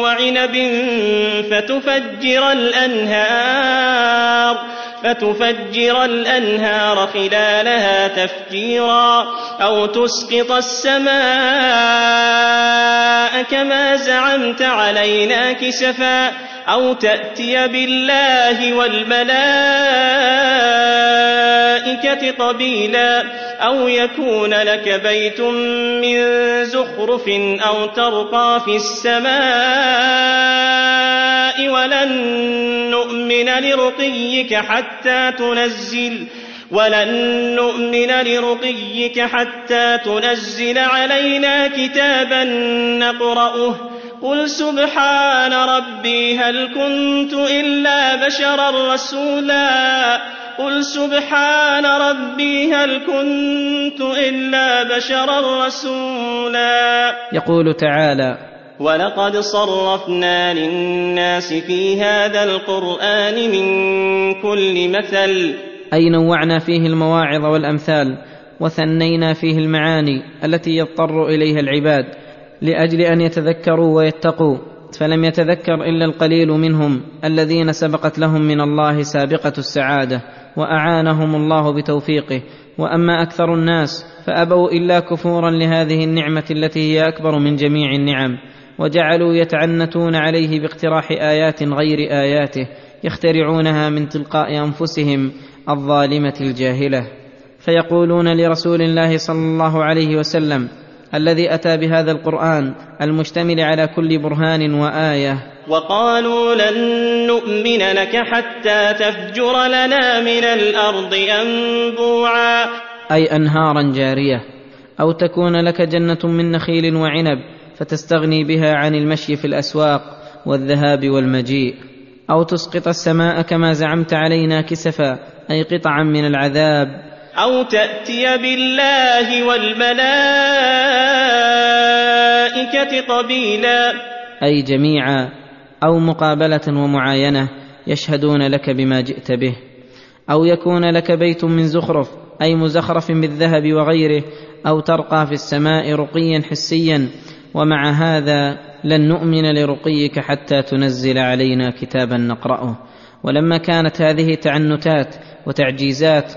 وعنب فتفجر الأنهار فتفجر الأنهار خلالها تفجيرا أو تسقط السماء كما زعمت علينا كسفا أو تأتي بالله والملائكة قبيلا أو يكون لك بيت من زخرف أو ترقى في السماء ولن نؤمن لرقيك حتى تنزل ولن نؤمن لرقيك حتى تنزل علينا كتابا نقرأه قل سبحان ربي هل كنت إلا بشرا رسولا قل سبحان ربي هل كنت إلا بشرا رسولا يقول تعالى ولقد صرفنا للناس في هذا القرآن من كل مثل أي نوعنا فيه المواعظ والأمثال وثنينا فيه المعاني التي يضطر إليها العباد لأجل أن يتذكروا ويتقوا فلم يتذكر إلا القليل منهم الذين سبقت لهم من الله سابقة السعادة وأعانهم الله بتوفيقه. وأما أكثر الناس فأبوا إلا كفورا لهذه النعمة التي هي أكبر من جميع النعم وجعلوا يتعنتون عليه باقتراح آيات غير آياته يخترعونها من تلقاء أنفسهم الظالمة الجاهلة. فيقولون لرسول الله صلى الله عليه وسلم الذي أتى بهذا القرآن المشتمل على كل برهان وآية. وقالوا لن نؤمن لك حتى تفجر لنا من الأرض أنبوعا. أي أنهارا جارية. أو تكون لك جنة من نخيل وعنب فتستغني بها عن المشي في الأسواق والذهاب والمجيء. أو تسقط السماء كما زعمت علينا كسفا أي قطعا من العذاب. أو تأتي بالله والملائكة قبيلا. أي جميعا أو مقابلة ومعاينة يشهدون لك بما جئت به. أو يكون لك بيت من زخرف أي مزخرف بالذهب وغيره أو ترقى في السماء رقيا حسيا. ومع هذا لن نؤمن لرقيك حتى تنزل علينا كتابا نقرأه. ولما كانت هذه تعنتات وتعجيزات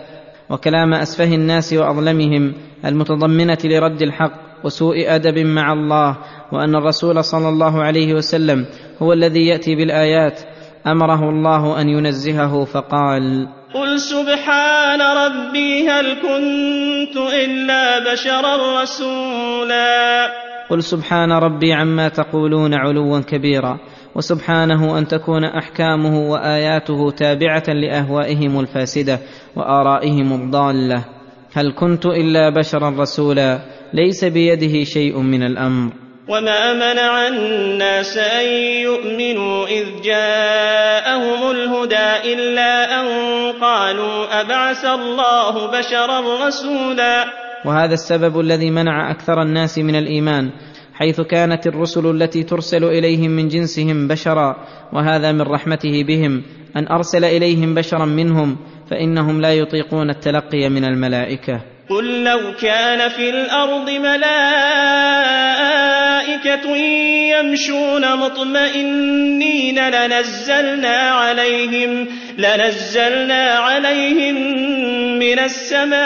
وكلام أسفه الناس وأظلمهم المتضمنة لرد الحق وسوء أدب مع الله وأن الرسول صلى الله عليه وسلم هو الذي يأتي بالآيات أمره الله أن ينزهه فقال قل سبحان ربي هل كنت إلا بشرا رسولا. قل سبحان ربي عما تقولون علوا كبيرا. وسبحانه أن تكون أحكامه وآياته تابعة لأهوائهم الفاسدة وآرائهم الضالة. هل كنت إلا بشرا رسولا؟ ليس بيده شيء من الأمر. وما منع الناس أن يؤمنوا إذ جاءهم الهدى إلا أن قالوا أبعث الله بشرا رسولا. وهذا السبب الذي منع أكثر الناس من الإيمان. حيث كانت الرسل التي ترسل إليهم من جنسهم بشرا وهذا من رحمته بهم أن أرسل إليهم بشرا منهم فإنهم لا يطيقون التلقي من الملائكة. قل لو كان في الأرض ملائكة يمشون مطمئنين لنزلنا عليهم لنزلنا عليهم من السماء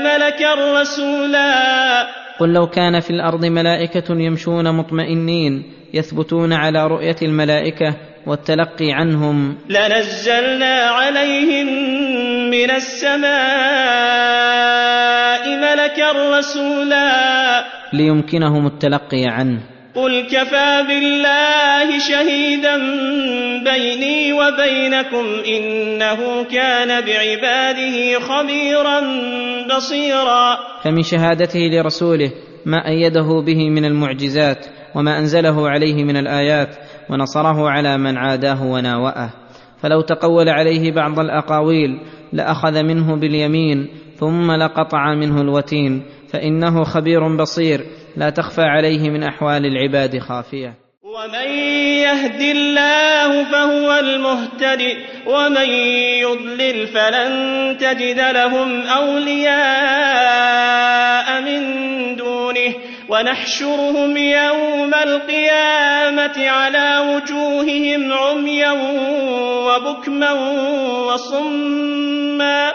ملكا رسولا. قل لو كان في الأرض ملائكة يمشون مطمئنين يثبتون على رؤية الملائكة والتلقي عنهم. لنزلنا عليهم من السماء ملكا رسولا. ليمكنهم التلقي عنه. قل كفى بالله شهيدا بيني وبينكم إنه كان بعباده خبيرا بصيرا. فمن شهادته لرسوله ما أيده به من المعجزات وما أنزله عليه من الآيات ونصره على من عاداه وناوأه. فلو تقول عليه بعض الأقاويل لأخذ منه باليمين ثم لقطع منه الوتين فإنه خبير بصير لا تخفى عليه من أحوال العباد خافية. ومن يهد الله فهو المهتدي ومن يضلل فلن تجد لهم أولياء من دونه. ونحشرهم يوم القيامة على وجوههم عميا وبكما وصما.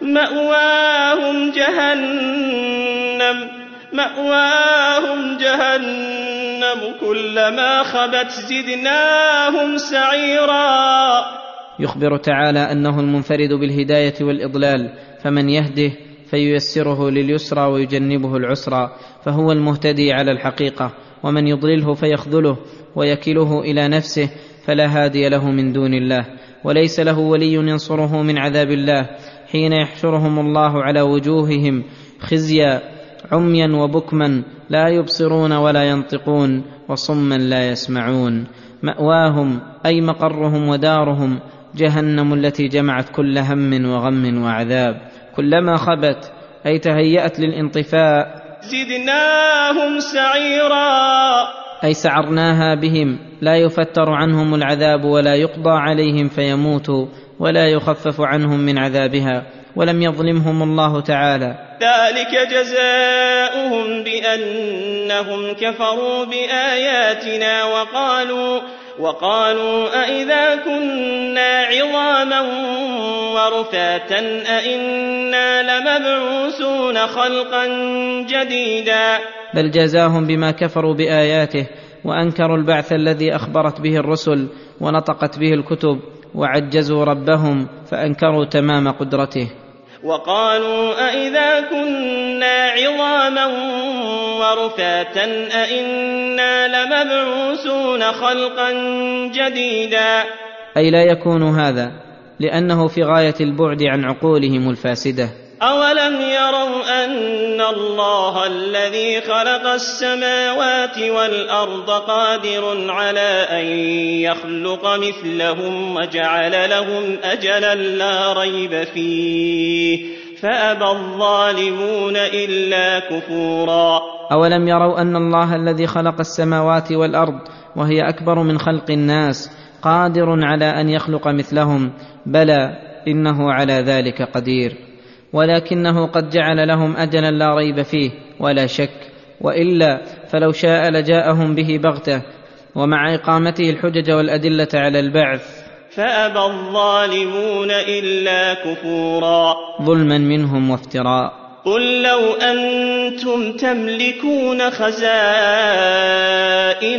مأواهم جهنم. مأواهم جهنم كلما خبت زدناهم سعيرا. يخبر تعالى أنه المنفرد بالهداية والإضلال فمن يهده فييسره لليسرى ويجنبه العسرى فهو المهتدي على الحقيقة ومن يضلله فيخذله ويكله إلى نفسه فلا هادي له من دون الله وليس له ولي ينصره من عذاب الله حين يحشرهم الله على وجوههم خزيا. عميا وبكما لا يبصرون ولا ينطقون وصما لا يسمعون. مأواهم أي مقرهم ودارهم جهنم التي جمعت كل هم وغم وعذاب. كلما خبت أي تهيأت للانطفاء زدناهم سعيرا. أي سعرناها بهم لا يفتر عنهم العذاب ولا يقضى عليهم فيموتوا ولا يخفف عنهم من عذابها. ولم يظلمهم الله تعالى. ذلك جزاؤهم بأنهم كفروا بآياتنا وقالوا وقالوا أإذا كنا عظاما ورفاتا أإنا لمبعوثون خلقا جديدا. بل جزاهم بما كفروا بآياته وأنكروا البعث الذي أخبرت به الرسل ونطقت به الكتب وعجزوا ربهم فأنكروا تمام قدرته. وقالوا أإذا كنا عظاما ورفاتا أإنا لمبعوثون خلقا جديدا. أي لا يكون هذا لأنه في غاية البعد عن عقولهم الفاسدة. أولم يروا أن الله الذي خلق السماوات والأرض قادر على أن يخلق مثلهم وجعل لهم أجلا لا ريب فيه فأبى الظالمون إلا كفورا. أولم يروا أن الله الذي خلق السماوات والأرض وهي أكبر من خلق الناس قادر على أن يخلق مثلهم. بلى إنه على ذلك قدير. ولكنه قد جعل لهم أجلا لا ريب فيه ولا شك وإلا فلو شاء لجاءهم به بغتة. ومع إقامته الحجج والأدلة على البعث. فأبى الظالمون إلا كفورا. ظلما منهم وافتراء. قل لو أنتم تملكون خزائن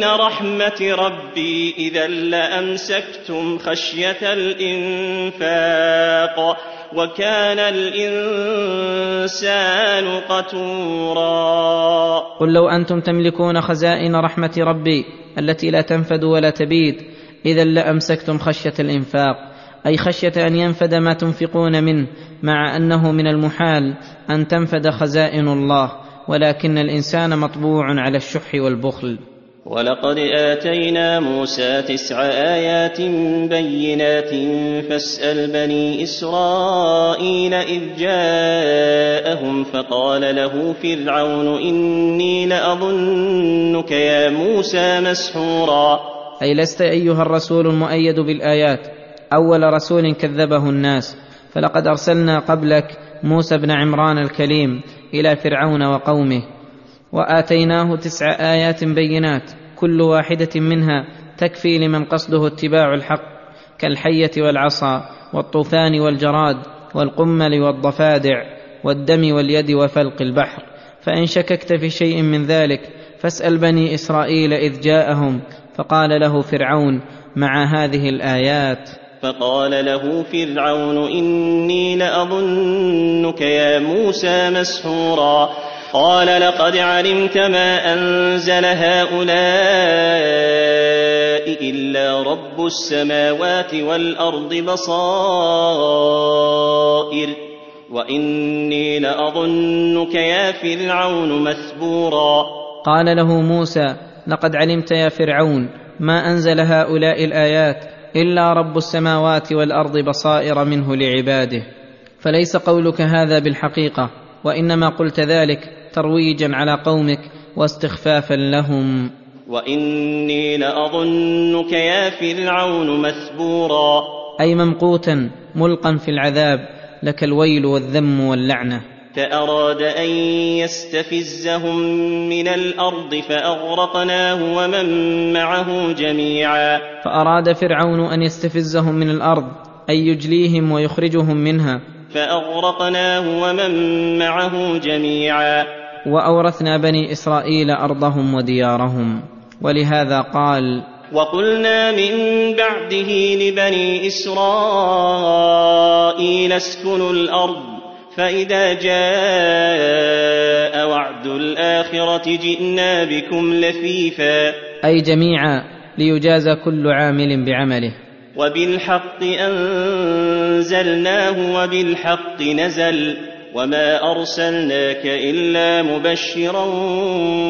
رحمة ربي إذا لأمسكتم خشية الإنفاق وكان الإنسان قتورا. قل لو أنتم تملكون خزائن رحمة ربي التي لا تنفد ولا تبيد إذا لأمسكتم خشية الإنفاق. أي خشية أن ينفد ما تنفقون منه مع أنه من المحال أن تنفد خزائن الله ولكن الإنسان مطبوع على الشح والبخل. ولقد آتينا موسى تسع آيات بينات فاسأل بني إسرائيل إذ جاءهم فقال له فرعون إني لأظنك يا موسى مسحورا. أي لست أيها الرسول المؤيد بالآيات أول رسول كذبه الناس فلقد أرسلنا قبلك موسى بن عمران الكليم إلى فرعون وقومه وآتيناه تسع آيات بينات كل واحدة منها تكفي لمن قصده اتباع الحق كالحية والعصا والطوفان والجراد والقمل والضفادع والدم واليد وفلق البحر فإن شككت في شيء من ذلك فاسأل بني إسرائيل إذ جاءهم فقال له فرعون مع هذه الآيات. فقال له فرعون إني لأظنك يا موسى مسحورا. قال لقد علمت ما أنزل هؤلاء إلا رب السماوات والأرض بصائر. وإني لأظنك يا فرعون مثبورا. قال له موسى لقد علمت يا فرعون ما أنزل هؤلاء الآيات إلا رب السماوات والأرض بصائر منه لعباده. فليس قولك هذا بالحقيقة وإنما قلت ذلك ترويجا على قومك واستخفافا لهم. وإني لأظنك يا فرعون مثبورا. أي ممقوتا ملقا في العذاب لك الويل والذم واللعنة. فأراد أن يستفزهم من الأرض فأغرقناه ومن معه جميعا. فأراد فرعون أن يستفزهم من الأرض أي يجليهم ويخرجهم منها. فأغرقناه ومن معه جميعا. وأورثنا بني إسرائيل أرضهم وديارهم. ولهذا قال وقلنا من بعده لبني إسرائيل اسكنوا الأرض. فإذا جاء وعد الآخرة جئنا بكم لفيفا. أي جميعا ليجازى كل عامل بعمله. وبالحق أنزلناه وبالحق نزل. وما أرسلناك إلا مبشرا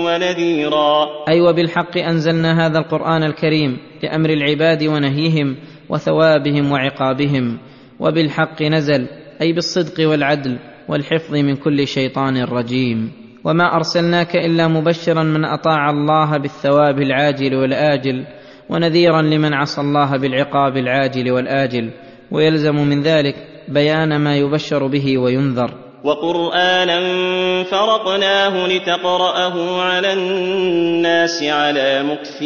ونذيرا. أي وبالحق أنزلنا هذا القرآن الكريم لأمر العباد ونهيهم وثوابهم وعقابهم. وبالحق نزل. أي بالصدق والعدل والحفظ من كل شيطان رجيم. وما أرسلناك إلا مبشرا من أطاع الله بالثواب العاجل والآجل ونذيرا لمن عصى الله بالعقاب العاجل والآجل ويلزم من ذلك بيان ما يبشر به وينذر. وقرآنا فرقناه لتقرأه على الناس على مكث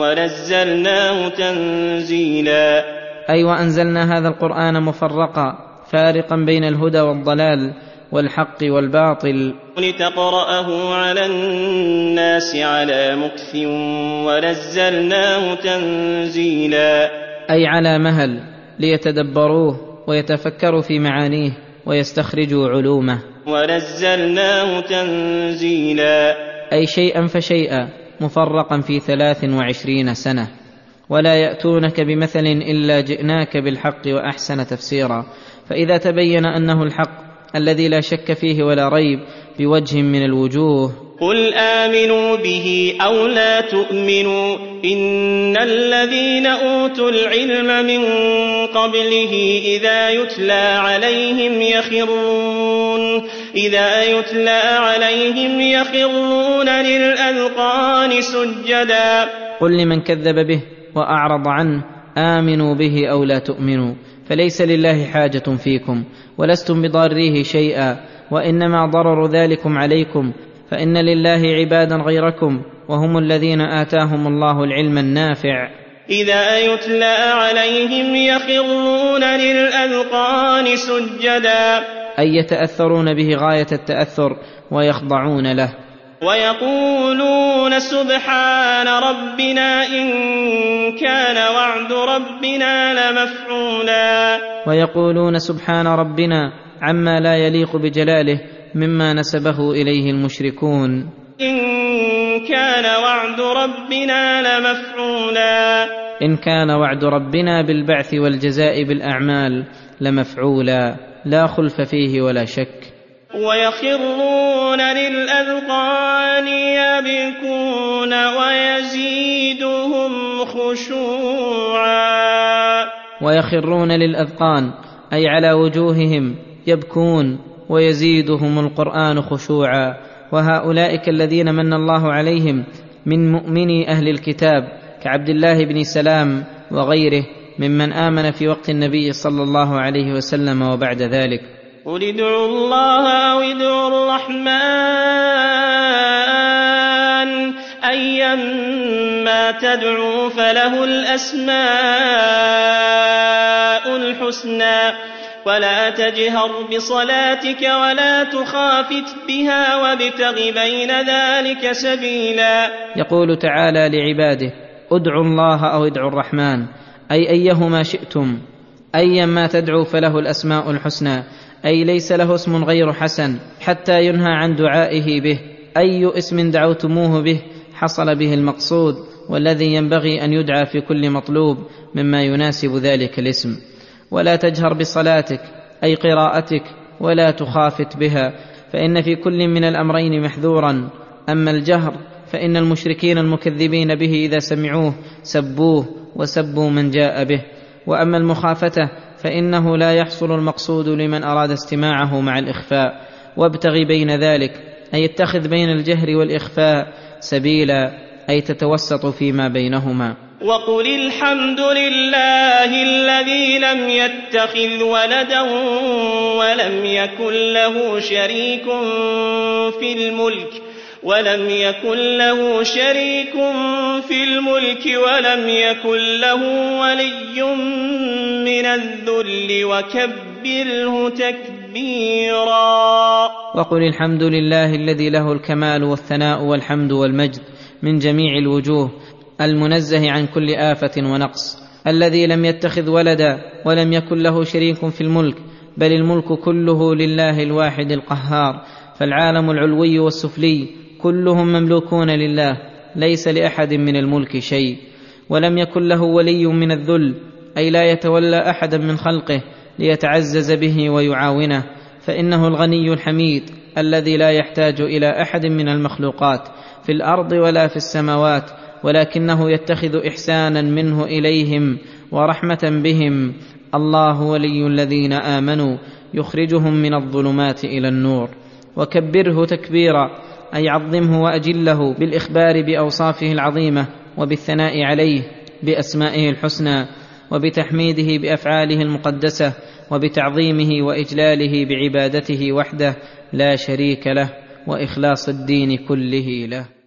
ونزلناه تنزيلا. أي وأنزلنا هذا القرآن مفرقا فارقا بين الهدى والضلال والحق والباطل. لتقرأه على الناس على مكث ونزلناه تنزيلا. أي على مهل ليتدبروه ويتفكروا في معانيه ويستخرجوا علومه. ونزلناه تنزيلا. أي شيئا فشيئا مفرقا في ثلاث وعشرين سنة. ولا يأتونك بمثل إلا جئناك بالحق وأحسن تفسيرا. فإذا تبين أنه الحق الذي لا شك فيه ولا ريب بوجه من الوجوه. قل آمنوا به أو لا تؤمنوا إن الذين أوتوا العلم من قبله إذا يتلى عليهم يخرون إذا يتلى عليهم يخرون للأذقان سجدا. قل لمن كذب به وأعرض عنه آمنوا به أو لا تؤمنوا. فليس لله حاجة فيكم ولستم بضاريه شيئا وإنما ضرر ذلكم عليكم فإن لله عبادا غيركم وهم الذين آتاهم الله العلم النافع. إذا يتلى عليهم يخرون للأذقان سجدا. أي يتأثرون به غاية التأثر ويخضعون له. ويقولون سبحان ربنا إن كان وعد ربنا لمفعولا. ويقولون سبحان ربنا عما لا يليق بجلاله مما نسبه إليه المشركون. إن كان وعد ربنا لمفعولا. إن كان وعد ربنا بالبعث والجزاء بالأعمال لمفعولا. لا خلف فيه ولا شك. ويخرون للأذقان يبكون ويزيدهم خشوعا. ويخرون للأذقان أي على وجوههم يبكون ويزيدهم القرآن خشوعا. وهؤلاء الذين من الله عليهم من مؤمني أهل الكتاب كعبد الله بن سلام وغيره ممن آمن في وقت النبي صلى الله عليه وسلم وبعد ذلك. قل ادعوا الله أو ادعوا الرحمن أيما تدعوا فله الأسماء الحسنى ولا تجهر بصلاتك ولا تخافت بها وابتغ بين ذلك سبيلا يقول تعالى لعباده ادعوا الله أو ادعوا الرحمن أي أيهما شئتم ايا ما تدعو فله الاسماء الحسنى أي ليس له اسم غير حسن حتى ينهى عن دعائه به. أي اسم دعوتموه به حصل به المقصود والذي ينبغي أن يدعى في كل مطلوب مما يناسب ذلك الاسم. ولا تجهر بصلاتك أي قراءتك ولا تخافت بها فإن في كل من الأمرين محذورا. أما الجهر فإن المشركين المكذبين به إذا سمعوه سبوه وسبوا من جاء به. وأما المخافته فإنه لا يحصل المقصود لمن أراد استماعه مع الإخفاء وابتغ بين ذلك أي اتخذ بين الجهر والإخفاء سبيلا أي تتوسط فيما بينهما. وقل الحمد لله الذي لم يتخذ ولدا ولم يكن له شريك في الملك ولم يكن له شريك في الملك ولم يكن له ولي من الذل وكبره تكبيرا. وقل الحمد لله الذي له الكمال والثناء والحمد والمجد من جميع الوجوه المنزه عن كل آفة ونقص. الذي لم يتخذ ولدا ولم يكن له شريك في الملك بل الملك كله لله الواحد القهار. فالعالم العلوي والسفلي كلهم مملوكون لله ليس لأحد من الملك شيء. ولم يكن له ولي من الذل أي لا يتولى احدا من خلقه ليتعزز به ويعاونه. فإنه الغني الحميد الذي لا يحتاج إلى أحد من المخلوقات في الأرض ولا في السماوات ولكنه يتخذ إحسانا منه إليهم ورحمة بهم. الله ولي الذين آمنوا يخرجهم من الظلمات إلى النور. وكبره تكبيرا أي عظمه وأجله بالإخبار بأوصافه العظيمة وبالثناء عليه بأسمائه الحسنى وبتحميده بأفعاله المقدسة وبتعظيمه وإجلاله بعبادته وحده لا شريك له وإخلاص الدين كله له.